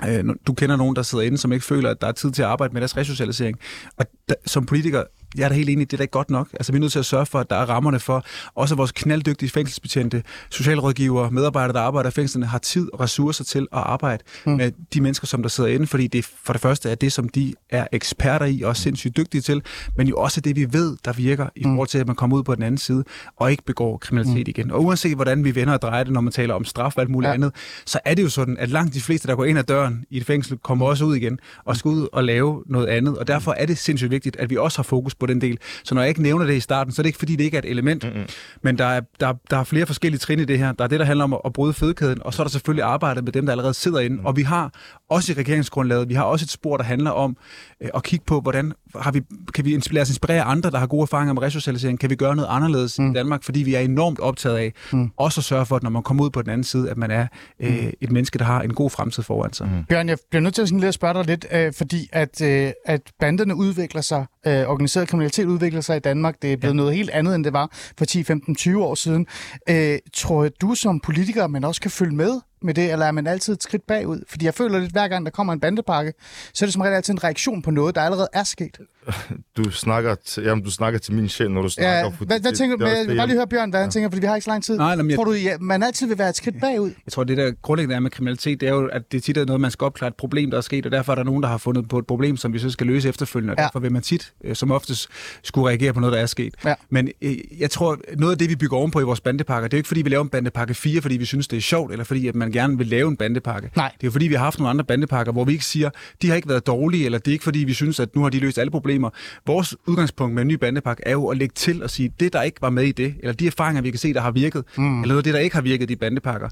Øh, Du kender nogen, der sidder inde, som ikke føler, at der er tid til at arbejde med deres resocialisering. Og der, som politiker, jeg er da helt enig, det er da ikke godt nok. Altså, vi er nødt til at sørge for, at der er rammerne for, også at vores knalddygtige fængselsbetjente, socialrådgivere, medarbejdere, der arbejder i fængslerne, har tid og ressourcer til at arbejde mm. med de mennesker, som der sidder inde, fordi det for det første er det, som de er eksperter i og er sindssygt dygtige til, men jo også det, vi ved, der virker i forhold til, at man kommer ud på den anden side og ikke begår kriminalitet mm. igen. Og uanset hvordan vi vender og drejer det, når man taler om straf og alt muligt Ja. ja. andet, så er det jo sådan, at langt de fleste, der går ind ad døren i et fængsel, kommer også ud igen og skal ud og lave noget andet. Og derfor er det sindssygt vigtigt, at vi også har fokus på den del. Så når jeg ikke nævner det i starten, så er det ikke fordi, det ikke er et element. Mm-hmm. Men der er, der, der er flere forskellige trin i det her. Der er det, der handler om at, bryde fødekæden, og så er der selvfølgelig arbejdet med dem, der allerede sidder inde. Mm. Og vi har også i regeringsgrundlaget, vi har også et spor, der handler om øh, at kigge på, hvordan har vi, kan vi inspirere, os inspirere andre, der har gode erfaringer med resocialisering? Kan vi gøre noget anderledes mm. i Danmark? Fordi vi er enormt optaget af mm. også at sørge for, at når man kommer ud på den anden side, at man er øh, et menneske, der har en god fremtid foran sig. Mm. Bjørn, jeg bliver nødt til at, sådan lidt at spørge dig lidt, øh, fordi at, øh, at banderne udvikler sig, øh, organiseret kriminalitet udvikler sig i Danmark. Det er blevet ja. noget helt andet, end det var for 10, 15, 20 år siden. Øh, tror du som politiker, man også kan følge med med det, eller er man altid et skridt bagud? Fordi jeg føler lidt, hver gang der kommer en bandepakke, så er det som regel altid en reaktion på noget, der allerede er sket. *laughs* Du snakker, til, jamen, du snakker til min sjæl, når du snakker. Ja, hvad, hvad det- tænker du? det Jeg vil bare lige høre Bjørn, hvad han tænker, fordi vi har ikke så lang tid. Nej, nej, men jeg- Tror du, ja, man altid vil være et skridt bagud? Jeg tror, det der grundlæggende er med kriminalitet, det er jo, at det tit er noget, man skal opklare et problem, der er sket, og derfor er der nogen, der har fundet på et problem, som vi så skal løse efterfølgende, og Ja. derfor vil man tit, øh, som oftest, skulle reagere på noget, der er sket. Ja. Men øh, jeg tror, noget af det, vi bygger ovenpå i vores bandepakker, det er jo ikke, fordi vi laver en bandepakke 4, fordi vi synes, det er sjovt, eller fordi at man gerne vil lave en bandepakke. Nej. Det er jo fordi, vi har haft nogle andre bandepakker, hvor vi ikke siger, de har ikke været dårlige, eller det er ikke fordi, vi synes, at nu har de løst alle problemer. Vores udgangspunkt med en ny bandepakke er jo at lægge til og sige, det, der ikke var med i det, eller de erfaringer, vi kan se, der har virket, mm. eller noget af det, der ikke har virket i de bandepakker,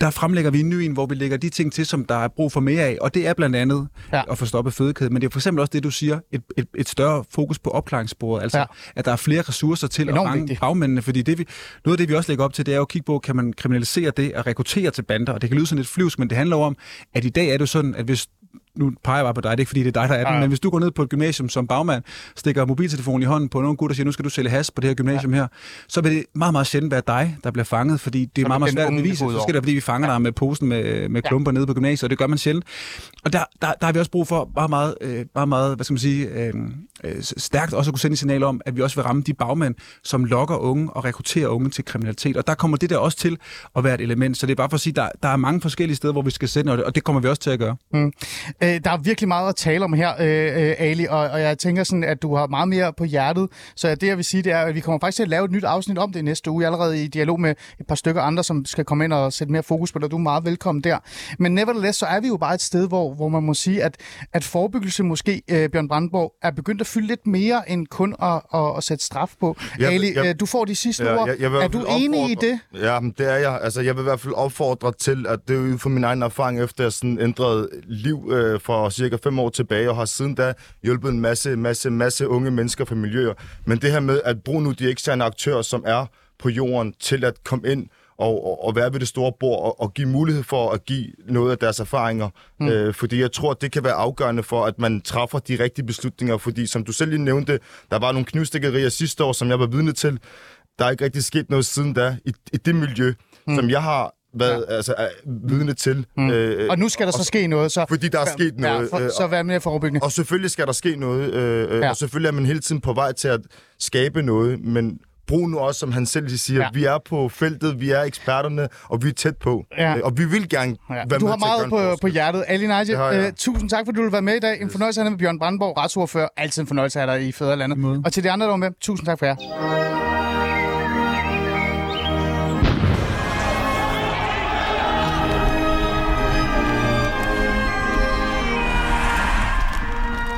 der fremlægger vi en ny en, hvor vi lægger de ting til, som der er brug for mere af. Og det er blandt andet Ja. at få stoppet fødekæden. Men det er for eksempel også det, du siger, et, et, et større fokus på opklaringssporet. Altså, Ja. at der er flere ressourcer til Enormt at fange vigtigt. bagmændene. Fordi det, vi, noget af det, vi også lægger op til, det er jo at kigge på, kan man kriminalisere det at rekruttere til bander. Og det kan lyde sådan lidt flyvsk, men det handler om, at i dag er det sådan, at hvis nu peger jeg bare på dig, det er ikke fordi, det er dig, der er den, Ja. men hvis du går ned på et gymnasium som bagmand, stikker mobiltelefonen i hånden på nogle gut og siger, nu skal du sælge has på det her gymnasium her, så vil det meget, meget sjældent være dig, der bliver fanget, fordi det er Så meget, meget svært at bevise. Så skal det fordi vi fanger dig med posen med, med klumper nede på gymnasiet, og det gør man sjældent. Og der, der, der har vi også brug for meget, meget, øh, meget, meget hvad skal man sige, øh, øh, stærkt også at kunne sende et signal om, at vi også vil ramme de bagmænd, som lokker unge og rekrutterer unge til kriminalitet. Og der kommer det der også til at være et element. Så det er bare for at sige, der, der er mange forskellige steder, hvor vi skal sende, og det, og det kommer vi også til at gøre. Øh, der er virkelig meget at tale om her, øh, øh, Ali, og, og jeg tænker sådan, at du har meget mere på hjertet. Så det, jeg vil sige, det er, at vi kommer faktisk til at lave et nyt afsnit om det næste uge. Jeg er allerede i dialog med et par stykker andre, som skal komme ind og sætte mere fokus på det. Du er meget velkommen der. Men nevertheless, så er vi jo bare et sted, hvor, hvor man må sige, at, at forebyggelse måske, øh, Bjørn Brandborg, er begyndt at fylde lidt mere end kun at, at, at sætte straf på. Jeg- Ali, jeg- øh, du får de sidste Ja, ord. jeg- jeg er du enig i det? Ja, det er jeg. Altså, jeg vil i hvert fald opfordre til, at det er ud fra min egen erfaring, efter jeg sådan ændrede liv øh, for cirka fem år tilbage, og har siden da hjulpet en masse, masse, masse unge mennesker fra miljøer. Men det her med at bruge nu de eksterne aktører, som er på jorden, til at komme ind og, og, og være ved det store bord og, og give mulighed for at give noget af deres erfaringer. Mm. Øh, fordi jeg tror, det kan være afgørende for, at man træffer de rigtige beslutninger. Fordi som du selv lige nævnte, der var nogle knivstikkerier sidste år, som jeg var vidne til. Der er ikke rigtig sket noget siden da i, i det miljø, mm. som jeg har været ja. altså, er vidne til. Mm. Øh, Og nu skal der så ske noget, så, fordi der er sket noget. Ja, for, øh, så vær mere forebyggende. og selvfølgelig skal der ske noget, øh, øh, Ja. og selvfølgelig er man hele tiden på vej til at skabe noget, men brug nu også, som han selv siger, Ja. vi er på feltet, vi er eksperterne, og vi er tæt på. Ja. Øh, Og vi vil gerne Ja. være Du med har meget på, på hjertet. Ali Naji, øh, tusind tak, fordi du vil være med i dag. En fornøjelse at have med Bjørn Brandborg, retsordfører. Altid en fornøjelse at have dig i Fæderlandet. måde. Og til de andre, der var med, tusind tak for jer.